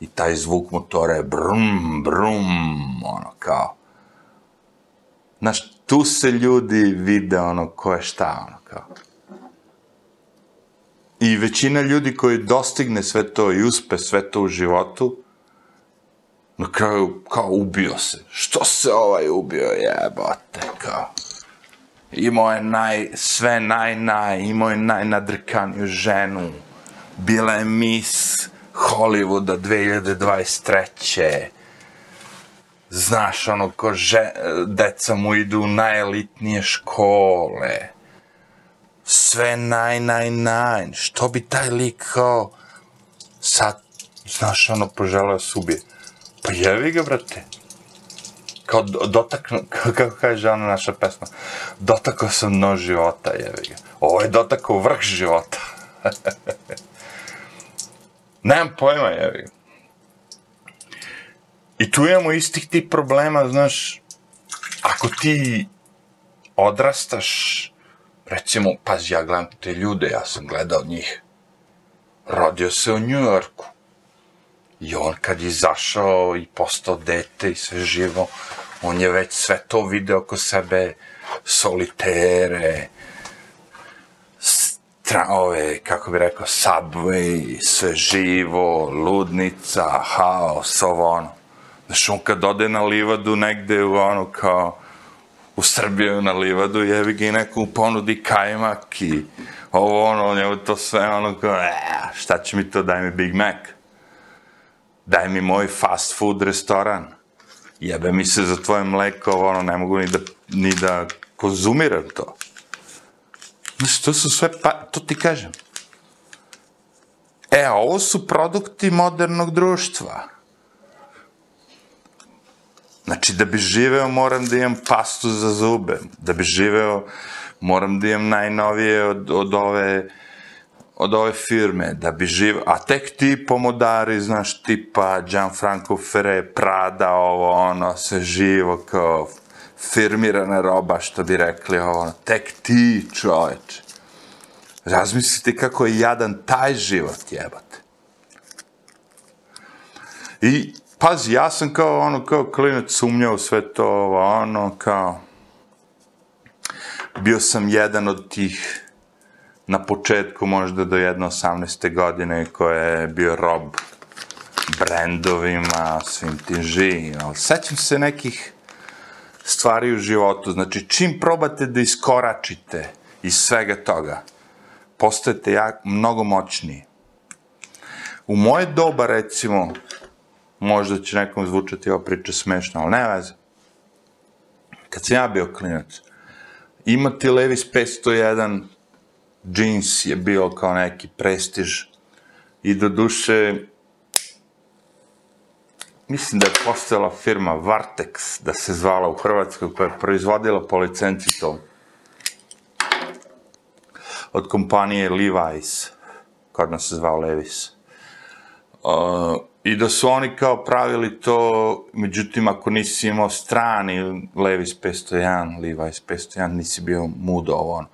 i taj zvuk motora je brum, brum, ono kao. Znaš, tu se ljudi vide ono ko je šta, ono kao. I većina ljudi koji dostigne sve to i uspe sve to u životu, na kraju kao ubio se. Što se ovaj ubio, jebote, kao. Imao je naj, sve naj, naj, imao je najnadrkaniju ženu. Bila je Miss Hollywooda 2023. Znaš, ono, ko že, deca mu idu u najelitnije škole. Sve naj, naj, naj. Što bi taj lik kao sad, znaš, ono, poželeo se ubije. Pa jevi ga, brate. Kao dotaknu, kako kaže ona naša pesma, dotakao sam dno života, jevi ga. Ovo je dotakao vrh života. (laughs) Nemam pojma, jevi ga. I tu imamo istih tih problema, znaš, ako ti odrastaš, recimo, pazi, ja gledam te ljude, ja sam gledao njih, rodio se u Njujorku, I on kad je izašao i postao dete i sve živo, on je već sve to video oko sebe, solitere, ove, kako bi rekao, subway, sve živo, ludnica, haos, ovo ono. Znaš, on kad ode na livadu negde u ono kao, u Srbiju na livadu, jevi ga i neku ponudi kajmak i ovo ono, njemu to sve ono kao, e, šta će mi to, daj mi Big Mac daj mi moj fast food restoran, jebe mi se za tvoje mleko, ono, ne mogu ni da, ni da konzumiram to. Znači, to su sve, pa, to ti kažem. E, ovo su produkti modernog društva. Znači, da bi živeo moram da imam pastu za zube. Da bi živeo moram da imam najnovije od, od ove od ove firme, da bi živ... A tek ti pomodari, znaš, tipa Gianfranco Ferre, Prada, ovo, ono, sve živo, kao firmirana roba, što bi rekli, ovo, tek ti, čoveče. Razmislite kako je jadan taj život, jebate. I, pazi, ja sam kao, ono, kao klinac sumnjao sve to, ovo, ono, kao... Bio sam jedan od tih na početku možda do jedno 18. godine koje je bio rob brendovima, svim tim živim, ali sećam se nekih stvari u životu, znači čim probate da iskoračite iz svega toga, postajete jak, mnogo moćniji. U moje doba, recimo, možda će nekom zvučati ova priča smešno, ali ne veze. Kad sam ja bio klinac, imati Levis 501 jeans je bio kao neki prestiž i do duše mislim da je postojala firma Vartex, da se zvala u Hrvatskoj, koja je proizvodila po licenci to. Od kompanije Levi's, kod nas se zvao Levis. Uh, I da su oni kao pravili to, međutim, ako nisi imao strani Levis 501, Levi's 501, nisi bio mudo ovo ono.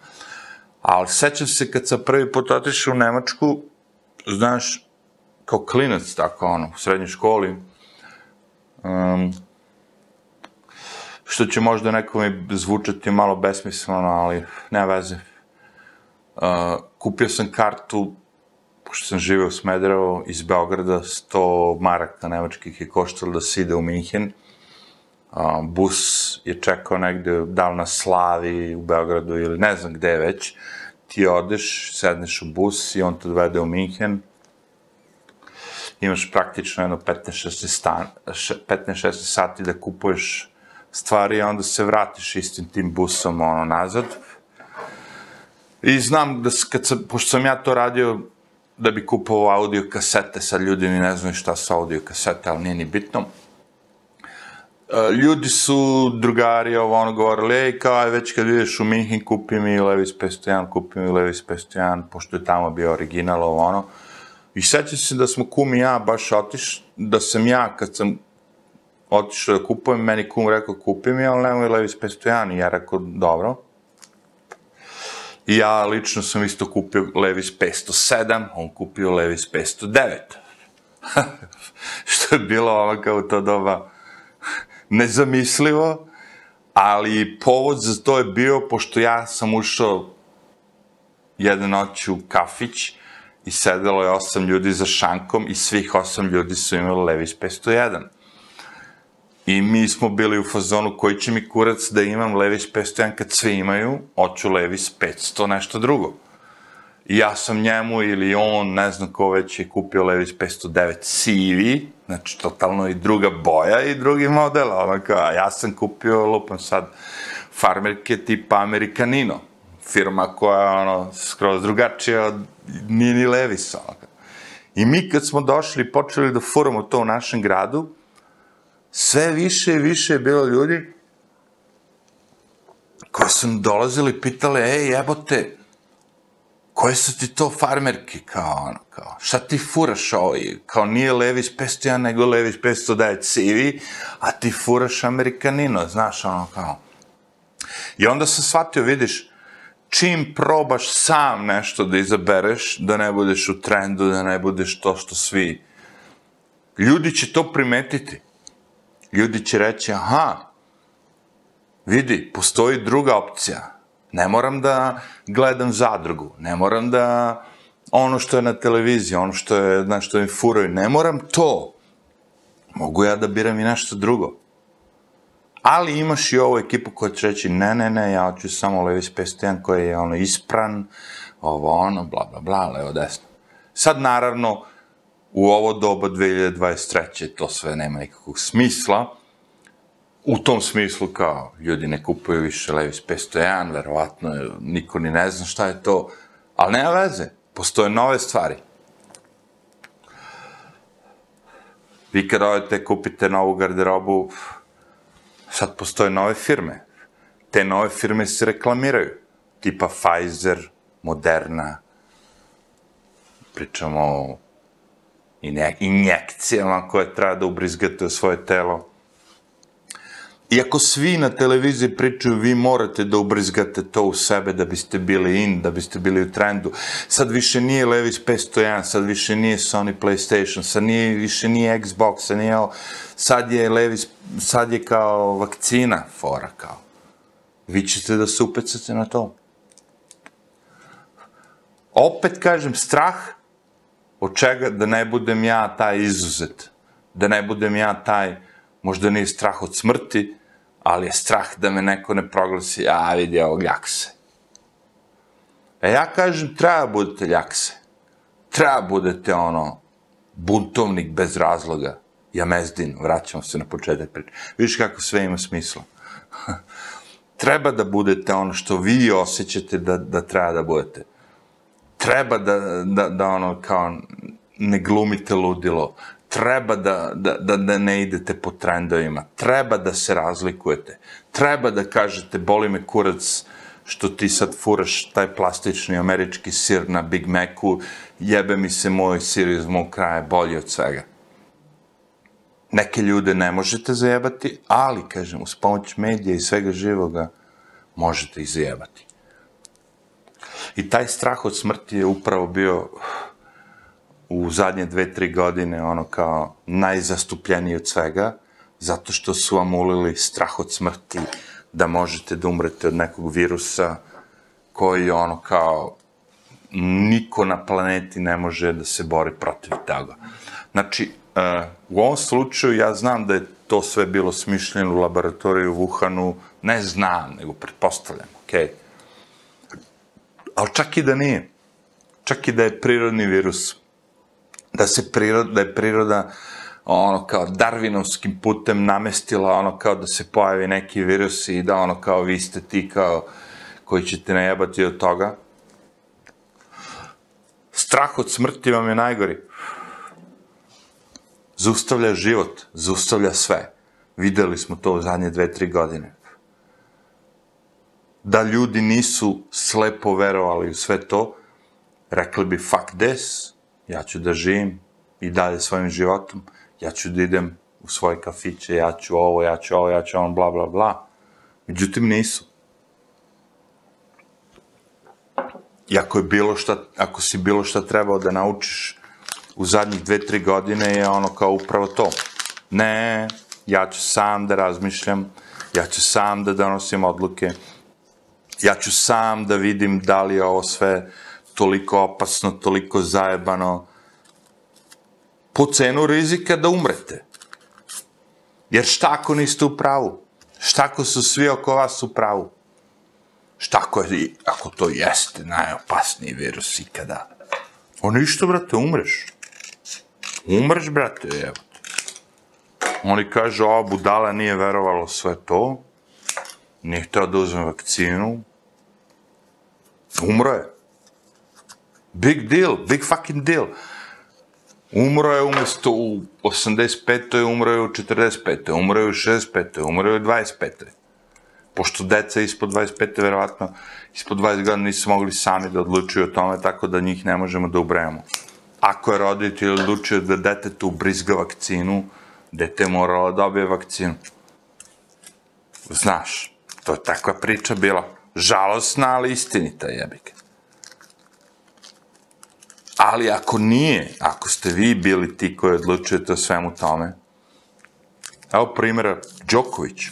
Ali sećam se kad sam prvi put otišao u Nemačku, znaš, kao klinac, tako ono, u srednjoj školi, um, što će možda nekome zvučati malo besmisleno, ali ne veze. Uh, kupio sam kartu, pošto sam živeo u Smederevo, iz Beograda, 100 maraka nemačkih je koštalo da se ide u Minhen. Uh, bus je čekao negde, da li na Slavi u Beogradu ili ne znam gde već. Ti odeš, sedneš u bus i on te dovede u Minhen, imaš praktično jedno 15-16 sati da kupuješ stvari, a onda se vratiš istim tim busom ono, nazad. I znam da kad sam, pošto sam ja to radio da bi kupovao audio kasete, sad ljudi ni ne znaju šta su audio kasete, ali nije ni bitno, ljudi su drugari ovo ono govorili, ej, kao aj već kad ideš u Minhen, kupi mi Levis 501, kupi mi Levis 501, pošto je tamo bio original ovo ono. I sećam se da smo kum i ja baš otiš, da sam ja kad sam otišao da kupujem, meni kum rekao kupi mi, ali nemoj Levis 501, i ja rekao dobro. I ja lično sam isto kupio Levis 507, on kupio Levis 509. (laughs) Što je bilo ovako u to doba nezamislivo, ali povod za to je bio, pošto ja sam ušao jedne noći u kafić i sedelo je osam ljudi za šankom i svih osam ljudi su imali Levis 501. I mi smo bili u fazonu koji će mi kurac da imam Levis 501 kad svi imaju, hoću Levis 500 nešto drugo. I ja sam njemu ili on, ne znam ko već je kupio Levis 509 CV, znači totalno i druga boja i drugi model, onako, a ja sam kupio, lupam sad, farmerke tipa Americanino, firma koja je ono, skroz drugačija od Nini Levis, onako. I mi kad smo došli i počeli da furamo to u našem gradu, sve više i više je bilo ljudi koji su dolazili i pitali, ej, jebote, koje su ti to farmerke, kao ono, kao, šta ti furaš ovaj, kao nije Levis 501, nego Levis 509 CV, a ti furaš Amerikanino, znaš, ono, kao. I onda sam shvatio, vidiš, čim probaš sam nešto da izabereš, da ne budeš u trendu, da ne budeš to što svi, ljudi će to primetiti. Ljudi će reći, aha, vidi, postoji druga opcija, Ne moram da gledam zadrugu, ne moram da ono što je na televiziji, ono što je, znaš, što mi furaju, ne moram to. Mogu ja da biram i nešto drugo. Ali imaš i ovu ekipu koja će reći, ne, ne, ne, ja hoću samo Levis 501 koji je ono ispran, ovo ono, bla, bla, bla, levo, desno. Sad, naravno, u ovo doba 2023. to sve nema nikakvog smisla, u tom smislu kao ljudi ne kupuju više Levis 501, verovatno niko ni ne zna šta je to, ali nema veze, postoje nove stvari. Vi kad odete kupite novu garderobu, sad postoje nove firme. Te nove firme se reklamiraju, tipa Pfizer, Moderna, pričamo o injekcijama koje treba da ubrizgate u svoje telo, Iako svi na televiziji pričaju, vi morate da ubrizgate to u sebe da biste bili in, da biste bili u trendu. Sad više nije Levis 501, sad više nije Sony PlayStation, sad nije, više nije Xbox, sad, nije, sad je Levis, sad je kao vakcina fora kao. Vi ćete da se upecate na to. Opet kažem, strah od čega da ne budem ja taj izuzet, da ne budem ja taj možda nije strah od smrti, ali je strah da me neko ne proglasi, a vidi ovog ljakse. E ja kažem, treba budete ljakse. Treba budete ono, buntovnik bez razloga. Jamezdin, vraćamo se na početak priče. Vidiš kako sve ima smisla. (laughs) treba da budete ono što vi osjećate da, da treba da budete. Treba da, da, da ono, kao, ne glumite ludilo treba da, da, da, da ne idete po trendovima, treba da se razlikujete, treba da kažete boli me kurac što ti sad furaš taj plastični američki sir na Big Macu, jebe mi se moj sir iz mog kraja bolji od svega. Neke ljude ne možete zajebati, ali, kažem, uz pomoć medija i svega živoga možete ih zajebati. I taj strah od smrti je upravo bio u zadnje dve, tri godine ono kao najzastupljeniji od svega, zato što su vam ulili strah od smrti, da možete da umrete od nekog virusa koji ono kao niko na planeti ne može da se bori protiv toga. Znači, uh, u ovom slučaju ja znam da je to sve bilo smišljeno u laboratoriju u Wuhanu, ne znam, nego pretpostavljam, okej. Ali čak i da nije, čak i da je prirodni virus, da se priroda, da je priroda ono kao darvinovskim putem namestila ono kao da se pojavi neki virus i da ono kao vi ste ti kao koji ćete najebati od toga. Strah od smrti vam je najgori. Zaustavlja život, zaustavlja sve. Videli smo to u zadnje dve, tri godine. Da ljudi nisu slepo verovali u sve to, rekli bi fuck this, ja ću da živim i dalje svojim životom, ja ću da idem u svoje kafiće, ja ću ovo, ja ću ovo, ja ću ono, bla, bla, bla. Međutim, nisu. I ako, je bilo šta, ako si bilo šta trebao da naučiš u zadnjih dve, tri godine je ono kao upravo to. Ne, ja ću sam da razmišljam, ja ću sam da donosim odluke, ja ću sam da vidim da li je ovo sve toliko opasno, toliko zajebano, po cenu rizika da umrete. Jer šta ako niste u pravu? Šta ako su svi oko vas u pravu? Šta ako, je, ako to jeste najopasniji virus ikada? O ništa, brate, umreš. Umreš, brate, evo. Oni kažu, ova budala nije verovalo sve to, nije hteo da uzme vakcinu, umro je. Big deal, big fucking deal. Umro je umesto u 85. umro je u 45. umro je u 65. umro je u 25. Pošto deca ispod 25. verovatno ispod 20 godina nisu mogli sami da odlučuju o tome, tako da njih ne možemo da ubrajamo. Ako je roditelj odlučio da detetu ubrizga vakcinu, dete moralo da dobije vakcinu. Znaš, to je takva priča bila. Žalosna, ali istinita jebike. Ali ako nije, ako ste vi bili ti koji odlučujete o svemu tome, evo primjera, Đoković,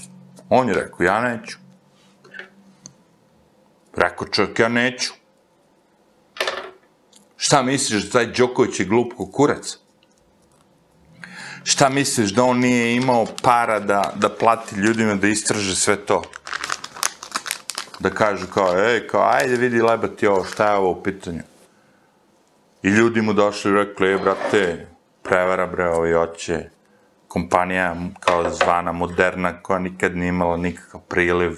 on je rekao, ja neću. Rekao čovjek, ja neću. Šta misliš da taj Đoković je glup kukurac? Šta misliš da on nije imao para da, da plati ljudima da istraže sve to? Da kažu kao, ej, kao, ajde vidi leba ti ovo, šta je ovo u pitanju? I ljudi mu došli i rekli, e, brate, prevara bre, ovi oće, kompanija kao zvana moderna, koja nikad nije imala nikakav priliv,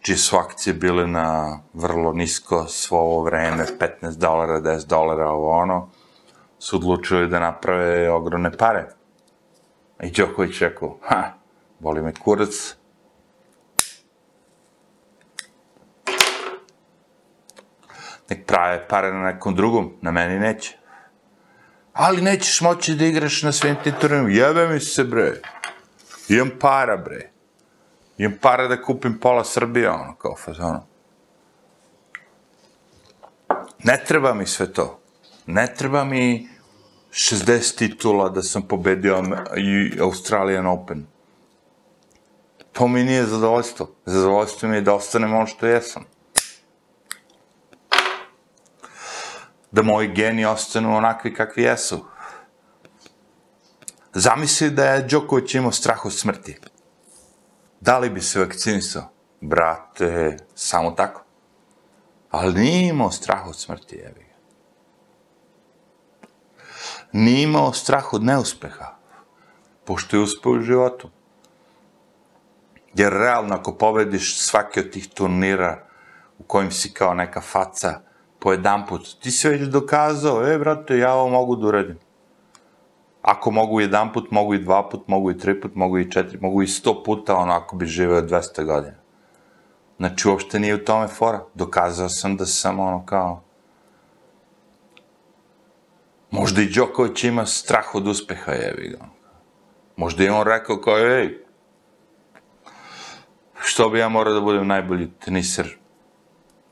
čije su akcije bile na vrlo nisko svo ovo vreme, 15 dolara, 10 dolara, ovo ono, su odlučili da naprave ogromne pare. I Đoković rekao, ha, boli me kurac, nek prave pare na nekom drugom, na meni neće. Ali nećeš moći da igraš na svim tim turnirima. Jebe mi se, bre. Imam para, bre. Imam para da kupim pola Srbije, ono, kao fazono. Ne treba mi sve to. Ne treba mi 60 titula da sam pobedio i Australian Open. To mi nije zadovoljstvo. Zadovoljstvo mi je da ostanem ono što jesam. Da moji geni ostanu onakvi kakvi jesu. Zamisli da je Đoković imao strah od smrti. Da li bi se vakcinisao? Brate, samo tako. Ali nije imao strah od smrti, jevi ga. Nije imao strah od neuspeha, pošto je uspeo u životu. Jer realno, ako pobediš svaki od tih turnira u kojim si kao neka faca, po jedan put. Ti si već dokazao, e, brate, ja ovo mogu da uradim. Ako mogu jedan put, mogu i dva put, mogu i tri put, mogu i četiri, mogu i sto puta, ono, ako bi živeo 200 godina. Znači, uopšte nije u tome fora. Dokazao sam da sam, ono, kao... Možda i Đoković ima strah od uspeha, jevi ga. Možda i on rekao kao, ej, što bi ja morao da budem najbolji teniser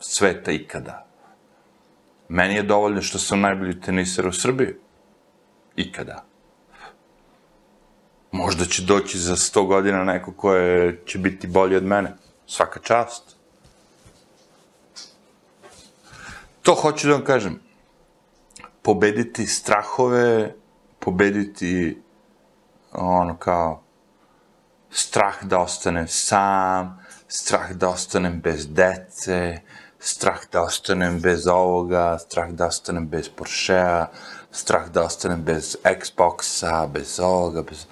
sveta ikada? Meni je dovoljno što sam najbolji teniser u Srbiji. Ikada. Možda će doći za 100 godina neko ko je, će biti bolji od mene. Svaka čast. To hoću da vam kažem. Pobediti strahove, pobediti ono kao strah da ostanem sam, strah da ostanem bez dece, strah da ostanem bez ovoga, strah da ostanem bez Porschea, strah da ostanem bez Xboxa, bez ovoga, bez...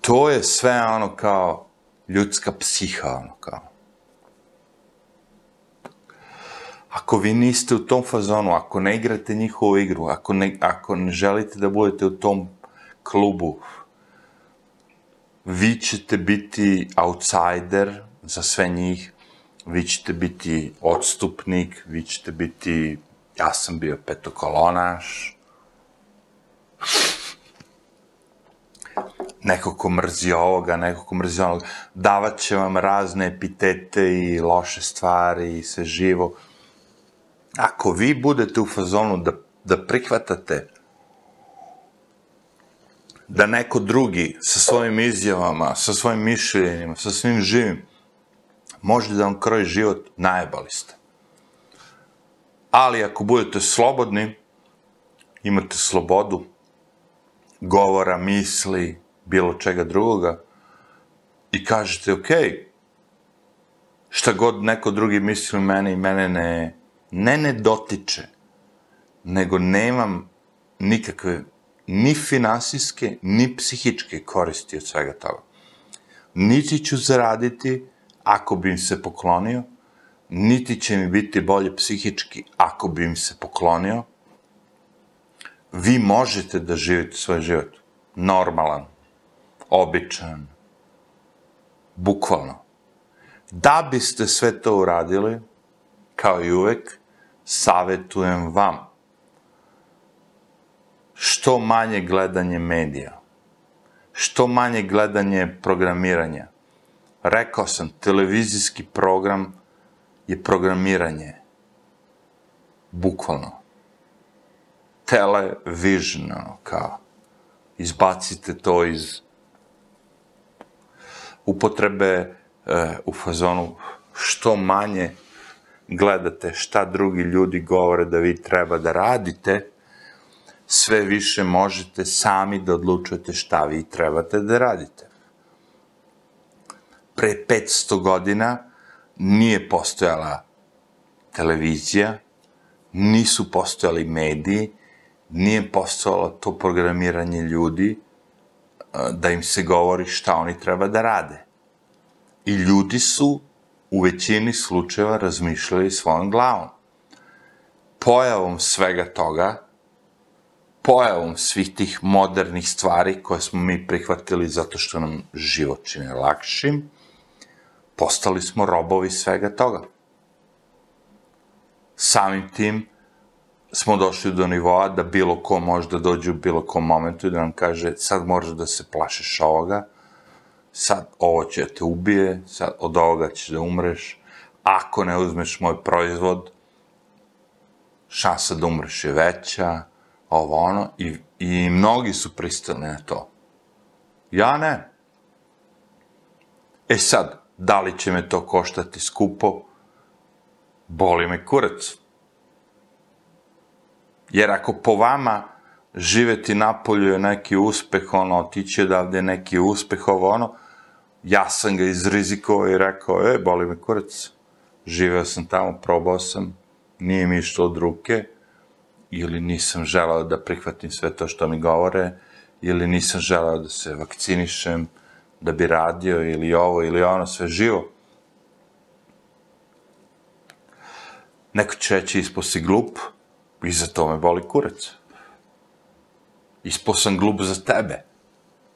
To je sve ono kao ljudska psiha, ono kao. Ako vi niste u tom fazonu, ako ne igrate njihovu igru, ako ne, ako ne želite da budete u tom klubu, vi ćete biti outsider za sve njih, vi ćete biti odstupnik, vi ćete biti, ja sam bio petokolonaš, neko ko mrzi ovoga, neko ko mrzi onoga, davat će vam razne epitete i loše stvari i sve živo. ako vi budete u fazonu da, da prihvatate da neko drugi sa svojim izjavama, sa svojim mišljenjima, sa svim živim, može da vam kroji život, najebali ste. Ali ako budete slobodni, imate slobodu govora, misli, bilo čega drugoga, i kažete, ok, šta god neko drugi misli mene i mene ne, ne ne dotiče, nego nemam nikakve ni finansijske, ni psihičke koristi od svega toga. Niti ću zaraditi ako bi im se poklonio, niti će mi biti bolje psihički ako bi im se poklonio. Vi možete da živite svoj život normalan, običan, bukvalno. Da biste sve to uradili, kao i uvek, savetujem vam što manje gledanje medija, što manje gledanje programiranja. Rekao sam, televizijski program je programiranje. Bukvalno. Television, ono, kao. Izbacite to iz upotrebe e, u fazonu što manje gledate šta drugi ljudi govore da vi treba da radite, sve više možete sami da odlučujete šta vi trebate da radite. Pre 500 godina nije postojala televizija, nisu postojali mediji, nije postojalo to programiranje ljudi da im se govori šta oni treba da rade. I ljudi su u većini slučajeva razmišljali svojom glavom. Pojavom svega toga, pojavom svih tih modernih stvari koje smo mi prihvatili zato što nam život čine lakšim, postali smo robovi svega toga. Samim tim smo došli do nivoa da bilo ko može da dođe u bilo kom momentu i da nam kaže sad moraš da se plašiš ovoga, sad ovo će da te ubije, sad od ovoga ćeš da umreš, ako ne uzmeš moj proizvod, šansa da umreš je veća, ovo ono, i, i mnogi su pristali na to. Ja ne. E sad, da li će me to koštati skupo? Boli me kurac. Jer ako po vama živeti napolju je neki uspeh, ono, otići odavde neki uspeh, ovo ono, ja sam ga izrizikovao i rekao, e, boli me kurac, živeo sam tamo, probao sam, nije mi išlo od ruke, ili nisam želao da prihvatim sve to što mi govore, ili nisam želao da se vakcinišem, da bi radio, ili ovo, ili ono, sve živo. Neko će reći, ispo si glup, i za to me boli kurac. Ispo sam glup za tebe.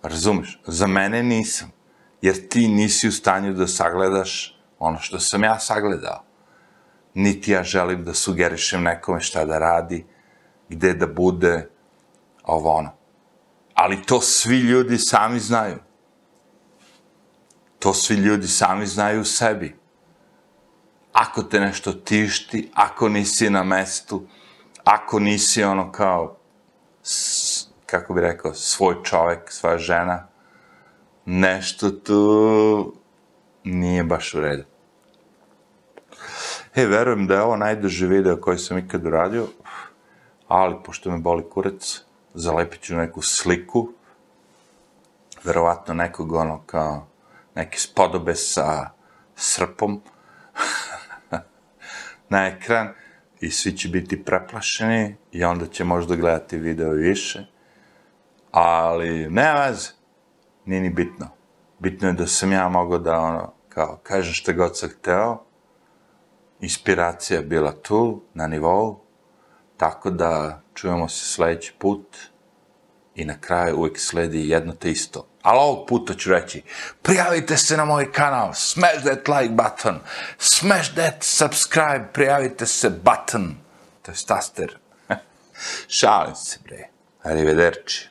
Razumeš? Za mene nisam jer ti nisi u stanju da sagledaš ono što sam ja sagledao. Niti ja želim da sugerišem nekome šta da radi, gde da bude, ovo ono. Ali to svi ljudi sami znaju. To svi ljudi sami znaju u sebi. Ako te nešto tišti, ako nisi na mestu, ako nisi ono kao, kako bi rekao, svoj čovek, svoja žena, nešto tu nije baš u redu. E, verujem da je ovo najduži video koji sam ikad uradio, ali pošto me boli kurac, zalepit ću neku sliku, verovatno nekog ono kao neke spodobe sa srpom (laughs) na ekran i svi će biti preplašeni i onda će možda gledati video više, ali ne veze, nije ni bitno. Bitno je da sam ja mogao da, ono, kao, kažem šta god sam hteo, inspiracija bila tu, na nivou, tako da čujemo se sledeći put i na kraju uvek sledi jedno te isto. Ali ovog puta ću reći, prijavite se na moj kanal, smash that like button, smash that subscribe, prijavite se button, to je taster. (laughs) Šalim se, bre. Arrivederci.